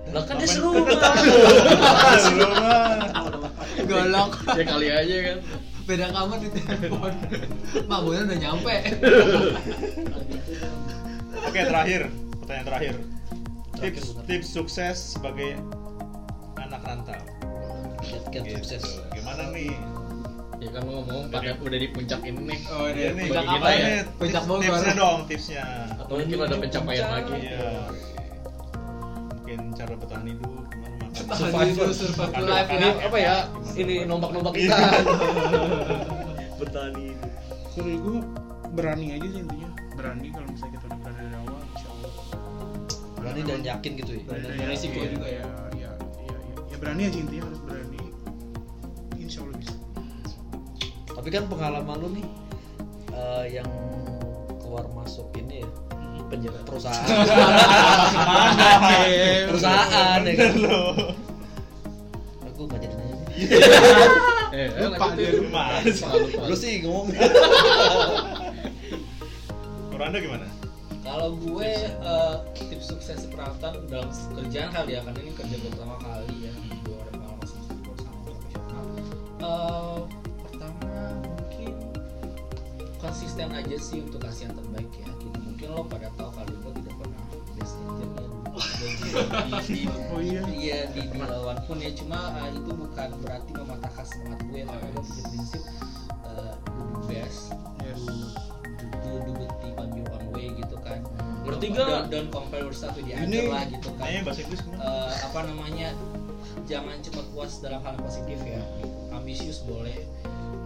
D: Lah kan dia seru
A: mah.
G: golok
C: Ya kali aja kan.
G: beda kamar di telepon mak boyan udah nyampe
A: Oke, terakhir. Pertanyaan terakhir. Tips tips sukses sebagai rantau.
B: Kiat-kiat
A: Gitu.
B: sukses.
A: Gimana nih?
C: Ya kan lu ngomong pada udah di puncak ini nih.
G: oh
A: Ini nih,
C: puncak
A: gimana
C: apa ya?
A: nih?
G: Puncak
A: Tips-
G: Bogor.
A: Tipsnya dong, tipsnya.
C: Atau mungkin ada pencapaian lagi.
A: Iya. Mungkin cara bertahan hidup, gimana makan.
D: Survivor.
G: survival
A: Makan
G: life
D: Ini apa ya? Ini nombak-nombak
A: Iya.
D: ikan. Bertani.
E: Kalau gue berani aja sih intinya berani kalau misalnya kita udah berani dari awal insya Allah
B: Berani dan yakin gitu ya.
E: Berani
F: Dan
E: yakin.
F: juga ya.
E: Berani aja intinya harus berani. Insya Allah bisa.
B: Tapi kan pengalaman lu nih eh, yang keluar masuk ini ya penjara perusahaan. Perusahaan ya kan? Aku nggak jadi nanya
C: Eh,
E: Lupa dia,
A: lupa.
B: Lu sih ngomong.
A: Kuranda gimana?
F: Kalau gue eh, tips sukses perawatan dalam kerjaan kali ya, karena ini kerja pertama kali ya, gue ada pengalaman sama sama profesional. Eh, pertama mungkin konsisten aja sih untuk kasih yang terbaik ya. Gitu. Mungkin lo pada tahu kalau gue tidak pernah best agent ya. Di, di,
E: Oh iya.
F: iya di, di lawan pun ya cuma eh, itu bukan berarti mematahkan semangat gue karena gue punya prinsip
D: Ngerti
F: Don't- don't, compare yourself with the other
A: Ini
F: lah gitu kan
A: Nanya bahasa Inggris?
F: Eh, apa namanya jangan cepat puas dalam hal positif ya ambisius boleh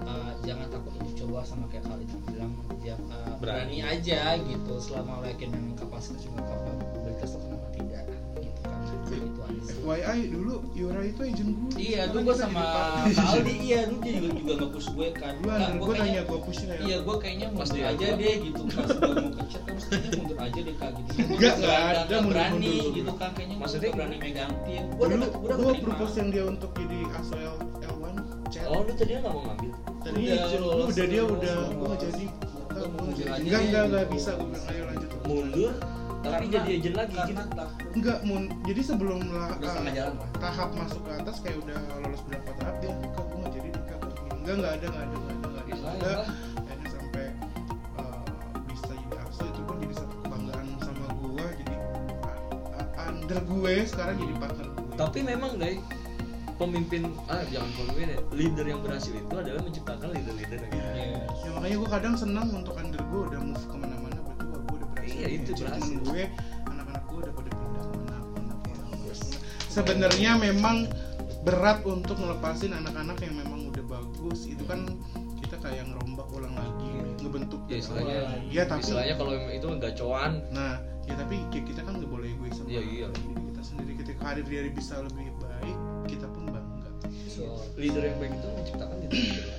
F: Eh, jangan takut untuk coba sama kayak Khalid bilang ya, eh, berani. aja gitu selama lo yakin dengan kapasitas juga kapabilitas lo kenapa tidak gitu kan itu aja sih.
E: FYI dulu Yura itu agent gue
F: Iya, dulu gue sama Kak Aldi, iya dulu dia juga juga nggak push gue kan.
E: Dulu
F: Kak,
E: anjir
F: gua
E: gue nanya gue push ya
F: Iya, gue kayaknya mundur
D: dia
F: aja
D: gua.
F: deh gitu. Pas udah mau ke chat, kan maksudnya mundur aja deh kak gitu. Gue
E: Nggak, nggak ada
F: berani gitu kan. Kayaknya
D: Maksudnya
F: berani megang tim. Gue udah gue
E: gue propose yang dia untuk jadi ASO L, L1 chat.
D: Oh, lu tadinya nggak mau ngambil?
E: tadi gue
F: lolos,
E: udah dia udah gue jadi. Gue enggak enggak enggak bisa. Gue bilang ayo lanjut.
D: Mundur, tapi
F: Karena-
D: jadi agent lagi
F: karena
D: gitu.
E: enggak mun jadi sebelum lah
F: Udah setengah
E: uh,
F: lah.
E: tahap masuk ke atas kayak udah lolos berapa tahap dia kak gue nggak jadi nikah enggak enggak ada enggak ada enggak ada enggak ada ada
F: ya.
E: akhirnya sampai uh, bisa jadi ASO itu pun jadi satu kebanggaan sama gue jadi uh, under gue sekarang jadi partner gue
D: Tapi memang guys, pemimpin ah jangan pemimpin ya, leader yang berhasil itu adalah menciptakan leader-leader yang
F: Iya.
E: ya makanya gue kadang senang untuk under gue udah move wah gue
D: Iya, itu
E: Achievement
D: berhasil.
E: gue anak-anak gue udah pada pindah mana mana mana sebenarnya memang berat untuk ngelepasin anak-anak yang memang udah bagus. Itu kan kita kayak ngerombak ulang lagi
D: Iya.
E: bentuk
D: ya istilahnya
E: ya tapi
D: istilahnya kalau itu gacoan
E: nah ya tapi kayak kita kan nggak boleh egois sama
D: Iya, iya.
E: kita sendiri. Ketika karir dia bisa lebih baik kita pun bangga.
B: So, leader yang baik itu menciptakan leader yang baik.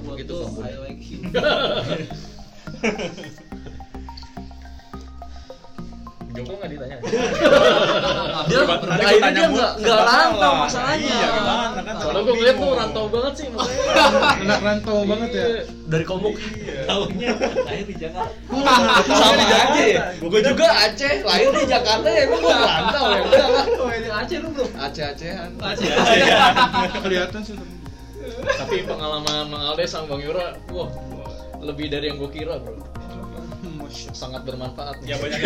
G: Buat
B: Gitu,
G: tuh,
C: Joko nggak ditanya?
D: Dia
A: Tadi tanya
D: dia nggak nggak
A: serba
D: rantau
A: salah.
D: masalahnya.
A: Iya, gimana kan?
C: soalnya gue ngeliat tuh rantau banget sih makanya
E: anak rantau banget ya.
D: Dari komuk
G: Tahunnya. Lahir di Jakarta.
D: sama aja. Ya gue juga Aceh. Lahir di Jakarta ya gue rantau ya. Udah lah.
G: Oh, ini Aceh lu bro.
D: Aceh Acehan.
G: Aceh.
E: kelihatan sih tapi
C: tapi pengalaman Mang Alde sama Bang Yura wah lebih dari yang gue kira bro sangat bermanfaat nih.
A: Ya banyak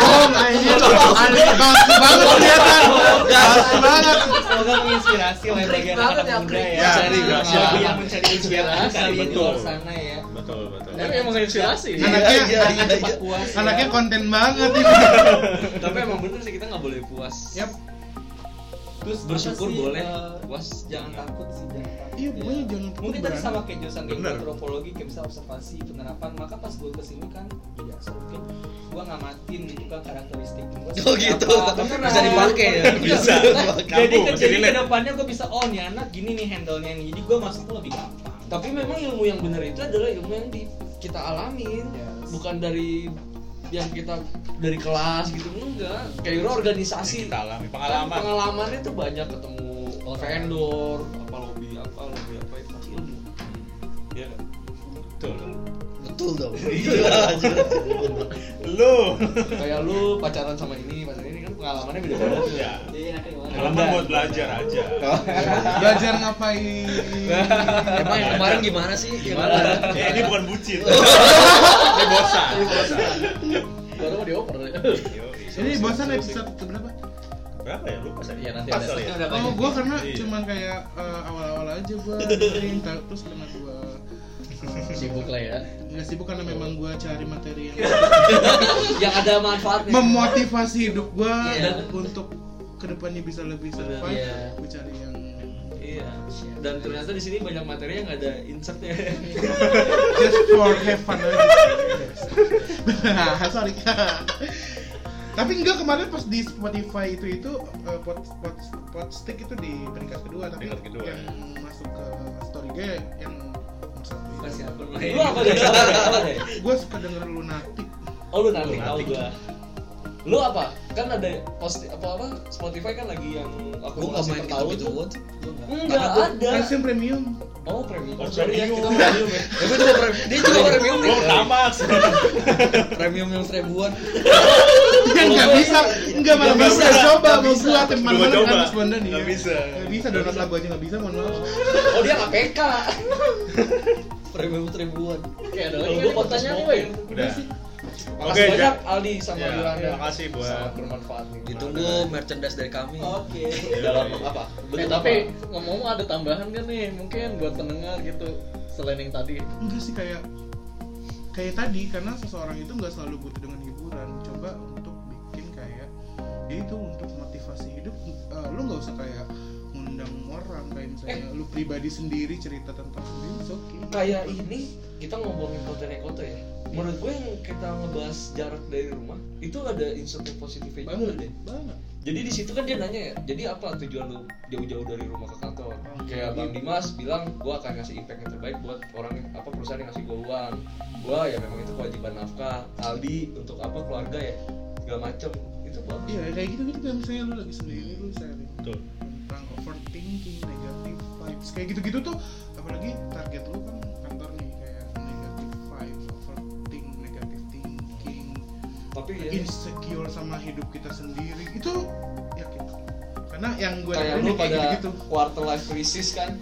E: oh kayaknya aneh bagus banget kelihatan bagus banget
G: Semoga menginspirasi oleh bagian anak
F: ya,
G: muda ya.
A: Ya,
E: Cari
A: inspirasi.
G: Bagi yang mencari inspirasi kali di
A: Betul.
G: luar sana ya.
A: betul betul.
C: Tapi emang inspirasi.
E: anaknya
B: iya,
G: cepat puas. ya.
E: anaknya konten banget ini
D: tapi emang bener sih kita nggak boleh puas
E: Yap.
G: Terus
D: bersyukur
G: apa sih,
D: boleh.
G: eh,
D: puas
G: jangan takut sih jangan takut.
E: Iya, pokoknya jangan takut
G: mungkin tadi sama kayak jurusan
A: Bener.
G: antropologi kayak bisa observasi penerapan maka pas gue ke sini kan jadi asal mungkin gue ngamatin gitu kan karakteristik gue
B: Oh gitu,
G: Beneran.
B: bisa dipakai ya?
G: Iya,
A: Bisa.
G: Nah, jadi jadi
A: ke
G: depannya gue bisa oh nih anak gini nih handle-nya nih. Jadi gue masuk tuh lebih gampang.
D: Tapi memang ilmu yang bener itu adalah ilmu yang di kita alamin.
G: Yes.
D: bukan dari yang kita dari kelas gitu enggak kayak organisasi
A: Yang kita alami,
D: Kan
A: pengalaman.
D: pengalamannya tuh banyak ketemu vendor apa lobby apa lobby apa itu pasti ilmu ya kan?
A: Betul.
B: Betul dong.
A: Lu.
D: kayak lu pacaran sama ini pacaran kan pengalamannya beda-beda tuh
A: Ya.
G: jadi enaknya gimana
A: Pengalaman buat belajar aja.
E: belajar ngapain
B: Emang yang kemarin gimana sih?
D: Gimana?
A: Ya ini bukan bucin. Ini bosan.
C: Baru mau dioper.
E: Ini bosan episode
A: seru.
E: keberapa
A: Berapa ya? Lupa saya.
C: Iya, nanti
A: Pas
C: ada.
A: ya.
E: Oh gue karena
A: Iya.
E: cuman kayak eh, awal-awal aja gue ta- terus karena gue
C: Sibuk lah ya.
E: Nggak sibuk karena memang gue cari materi yang
D: yang ada manfaatnya.
E: Memotivasi hidup gue
D: Iya.
E: untuk ke depannya bisa lebih survive
D: Iya.
E: gue cari yang
D: iya. Dan ternyata di sini banyak materi yang nggak ada insertnya.
E: Just for have fun. Aja sorry. Tapi enggak kemarin pas di Spotify itu itu eh, pot pot pot stick itu di peringkat kedua tapi
A: Peringkat kedua,
E: yang masuk ke story gue yang
G: kasih akun
D: lu?
G: Lain
D: apa? Deh apa? Deh
E: gue suka denger lunatic.
D: Oh lu nanti tahu
A: Lunatic.
D: gua lu apa kan ada post apa apa Spotify kan lagi yang aku
B: Gue nggak main
D: tahu tuh
B: gituan.
D: enggak ada
E: kan yang premium
D: oh premium
A: Oh,
D: sorry ya
A: premium.
D: kita premium ya
B: Tapi juga pre- dia juga premium nih.
A: Gua tamas.
B: Premium yang seribuan.
E: nggak bisa nggak malah
A: Nggak
E: bisa coba
A: nggak
E: mau yang
A: gua
E: malam
A: coba.
E: kan responden
A: Nggak bisa.
E: nggak bisa download lagu aja nggak bisa mohon maaf
D: oh dia APK
B: Premium seribuan.
C: Oke, ada lagi
D: gua
C: pertanyaan nih.
A: Udah.
D: Makasih
A: Oke,
D: banyak
A: Ja-
D: Aldi sama
A: Ya,
D: Yolanda.
A: terima kasih buat-
D: sangat bermanfaat nih.
B: Ditunggu merchandise dari kami.
G: oke.
D: Dalam apa?
C: Eh, tapi ngomong-ngomong ada tambahan kan nih? Mungkin buat pendengar gitu selain yang tadi.
E: enggak sih kayak kayak tadi karena seseorang itu nggak selalu butuh dengan hiburan. Coba untuk bikin kayak ya itu untuk motivasi hidup. Eh, lu nggak usah kayak ngundang orang kayak misalnya lu pribadi sendiri cerita tentang sendiri it's okay.
D: Kayak ini kita ngomongin konten ekoto ya menurut gue yang kita ngebahas jarak dari rumah itu ada insentif positifnya juga
E: banget
D: deh
E: banget.
D: Jadi di situ kan dia nanya ya jadi apa tujuan lu jauh-jauh dari rumah ke kantor? Kayak bang Dimas bilang gua akan ngasih impact yang terbaik buat orang yang- apa perusahaan yang ngasih gua uang. Gua ya memang itu kewajiban nafkah Aldi untuk apa keluarga ya segala macem. Itu bagus.
E: Iya kayak gitu gitu kayak misalnya lu lagi sendiri lu sharing
A: Betul.
E: tentang overthinking negative vibes kayak gitu gitu tuh apalagi target lu kan
D: tapi ya.
E: Insecure sama hidup kita sendiri. Itu yakin? Karena yang gue
D: kayak lu pada
E: gitu
D: quarter life crisis kan?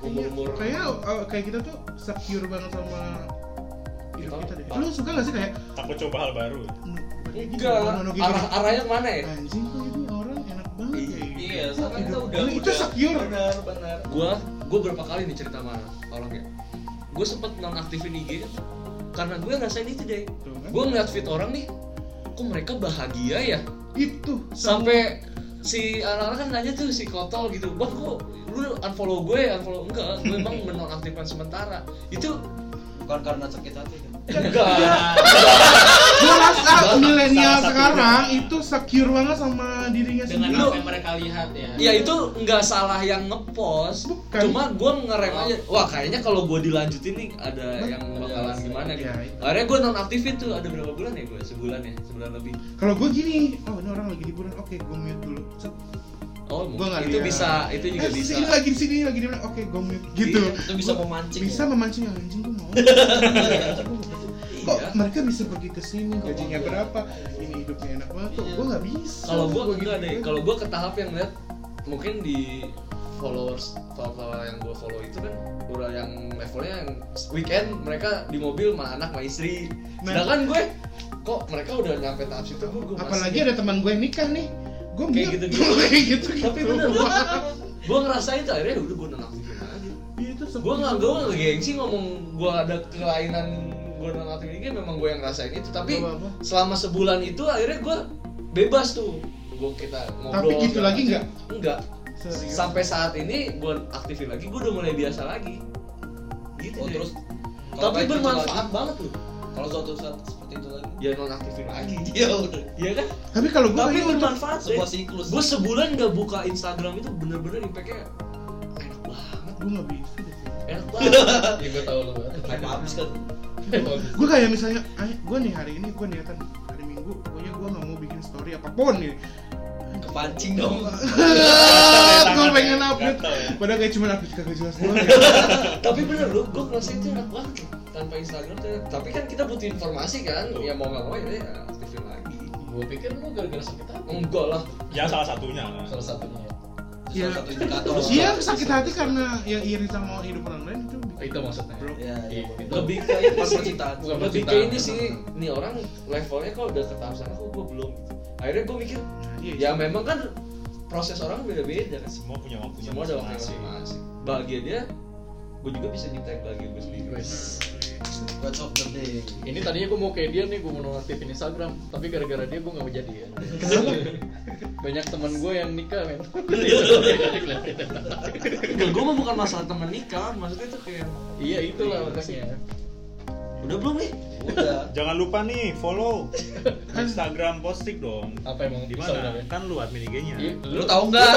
D: Umur-umur.
E: Kayak uh, kayak kita tuh secure banget sama hidup
D: Kita
E: kita deh. lu suka gak sih kayak
A: Takut coba hal baru.
D: enggak arah arahnya ke mana ya?
E: Anjing kok ini orang enak banget ya?
G: Iya soalnya kita udah
E: itu
G: udah-
E: secure.
G: benar benar.
D: Gua gua berapa kali nih cerita sama orang ya? Gua sempet nonaktifin IG karena gue ngerasain itu deh
E: kan?
D: gue ngeliat fit orang nih kok mereka bahagia ya?
E: Itu.
D: Sampai si anak-anak kan nanya tuh si kotol gitu bang kok lu unfollow gue unfollow enggak gue emang menonaktifkan sementara. Itu
B: bukan karena sakit hati kan
D: enggak
E: Gue rasa milenial sekarang itu secure banget sama dirinya
H: dengan
E: sendiri.
H: apa yang mereka lihat ya
D: ya itu nggak salah yang ngepost
E: Bukan.
D: cuma gue ngerem aja wah kayaknya kalau gue dilanjutin nih ada yang bakalan gimana gitu
E: Ya, itu.
D: akhirnya gue nonaktifin tuh ada berapa bulan ya gue sebulan ya sebulan lebih
E: Kalau gue gini, oh ini orang lagi liburan, oke gue mute dulu. Set.
D: oh
E: Gua
D: itu
E: lihat.
D: bisa itu juga
E: eh,
D: bisa
E: Ini lagi di sini, lagi di mana? Oke, gue mute. Gitu.
D: Iya,
B: itu bisa memancing
E: Bisa
B: ya?
E: memancing yang anjing gue mau. Mau. Kok
D: Iya.
E: mereka bisa pergi ke sini, gajinya berapa? Ini hidupnya enak banget kok. Gue nggak bisa.
D: kalau gue enggak
E: gitu.
D: deh kalau gue ke tahap yang lihat mungkin di followers follower yang gue follow itu kan udah yang levelnya yang weekend mereka di mobil sama anak sama istri
E: Nah.
D: sedangkan gue kok mereka udah nyampe tahap situ gue gue
E: Apalagi ada teman gue yang nikah nih. Gue
D: Kayak
E: mute.
D: gitu-gitu.
E: Kayak gitu.
D: tapi bener gue ngerasain tuh akhirnya udah gue nonaktifin aja
E: Itu
D: gue nggak gue nggak gengsi ngomong gue ada kelainan gue nonaktifin ini memang gue yang ngerasain itu. Tapi
E: Nggak
D: selama sebulan itu akhirnya gue bebas tuh. Gue kita ngobrol
E: Tapi gitu lagi nggak?
D: enggak
E: Serius.
D: sampai saat ini gue aktifin lagi gue udah mulai biasa lagi. Gitu
B: oh
D: deh.
B: terus?
D: Tapi
B: gitu
D: bermanfaat
B: lagi,
D: banget loh
B: kalau suatu saat seperti itu lagi?
D: Ya nonaktifin lagi.
B: Ya udah.
D: Iya kan?
E: Tapi kalau gue
D: tapi bermanfaat
B: sebuah siklus.
D: Gue sebulan nggak buka Instagram itu bener-bener impactnya enak banget.
E: Gue nggak bisa deh.
D: enak banget.
C: Ya gue tahu lu. Banget
B: habis kan
E: gue kayak misalnya gue nih hari ini gue niatan hari minggu pokoknya gue nggak mau bikin story apa pun nih.
B: Kepancing dong.
E: Gue pengen
A: Gatel
E: update
A: ya.
E: padahal kayak cuma update kagak jelas doang ya.
D: tapi bener loh gue ngerasain itu enak banget tanpa Instagram tuh. Tapi kan kita butuh informasi kan ya mau nggak mau ya ya aktifin lagi.
C: Gue pikir lu gara-gara sakit hati.
D: Enggak lah.
A: Ya salah satunya. Lah
C: salah satunya. Ya.
E: Iya.
B: salah satu indikator
E: Iya sakit hati karena ya iri sama hidup orang lain itu
C: itu maksudnya
E: Bro.
B: ya, ya.
C: Itu.
D: lebih ke
B: Bukan percintaan.
C: Bukan
D: lebih ke
C: percintaan.
D: ini sih nih orang levelnya kok udah ke tahap sana kok gue belum akhirnya gue mikir
E: Nah, iya,
D: ya memang kan proses orang beda-beda kan
A: semua punya waktunya
D: semua ada waktu masing-masing bahagia dia gue juga bisa nyiptain bahagia gue sendiri
B: Words of the day
C: ini tadinya gue mau kayak dia nih gue mau nonaktifin Instagram tapi gara-gara dia gue gak mau jadi ya. Banyak teman gue yang nikah men.
D: Enggak gue mah bukan masalah temen nikah maksudnya tuh kayak
C: iya itulah makanya
D: udah belum nih
B: udah.
A: Jangan lupa nih follow Instagram posting dong.
C: Apa emang?
A: Di mana?
C: ya?
A: kan lu admin IG-nya.
C: Iya,
B: lu tahu nggak?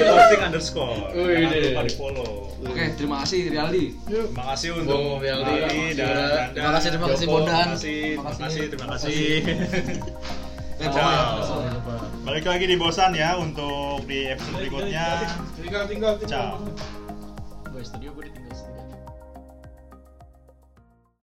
A: Posting underscore. Jangan lupa di follow
D: oke terima kasih Rialdi.
A: Terima kasih
C: Bung
A: untuk
C: Rialdi,
A: dan
B: Terima kasih, terima kasih, Bondan.
A: terima kasih
B: Terima kasih.
A: kasih terima kasih. Ciao. balik lagi di bosan ya untuk di episode berikutnya.
E: Tinggal tinggal tinggal.
A: Ciao.
C: Gue studio gue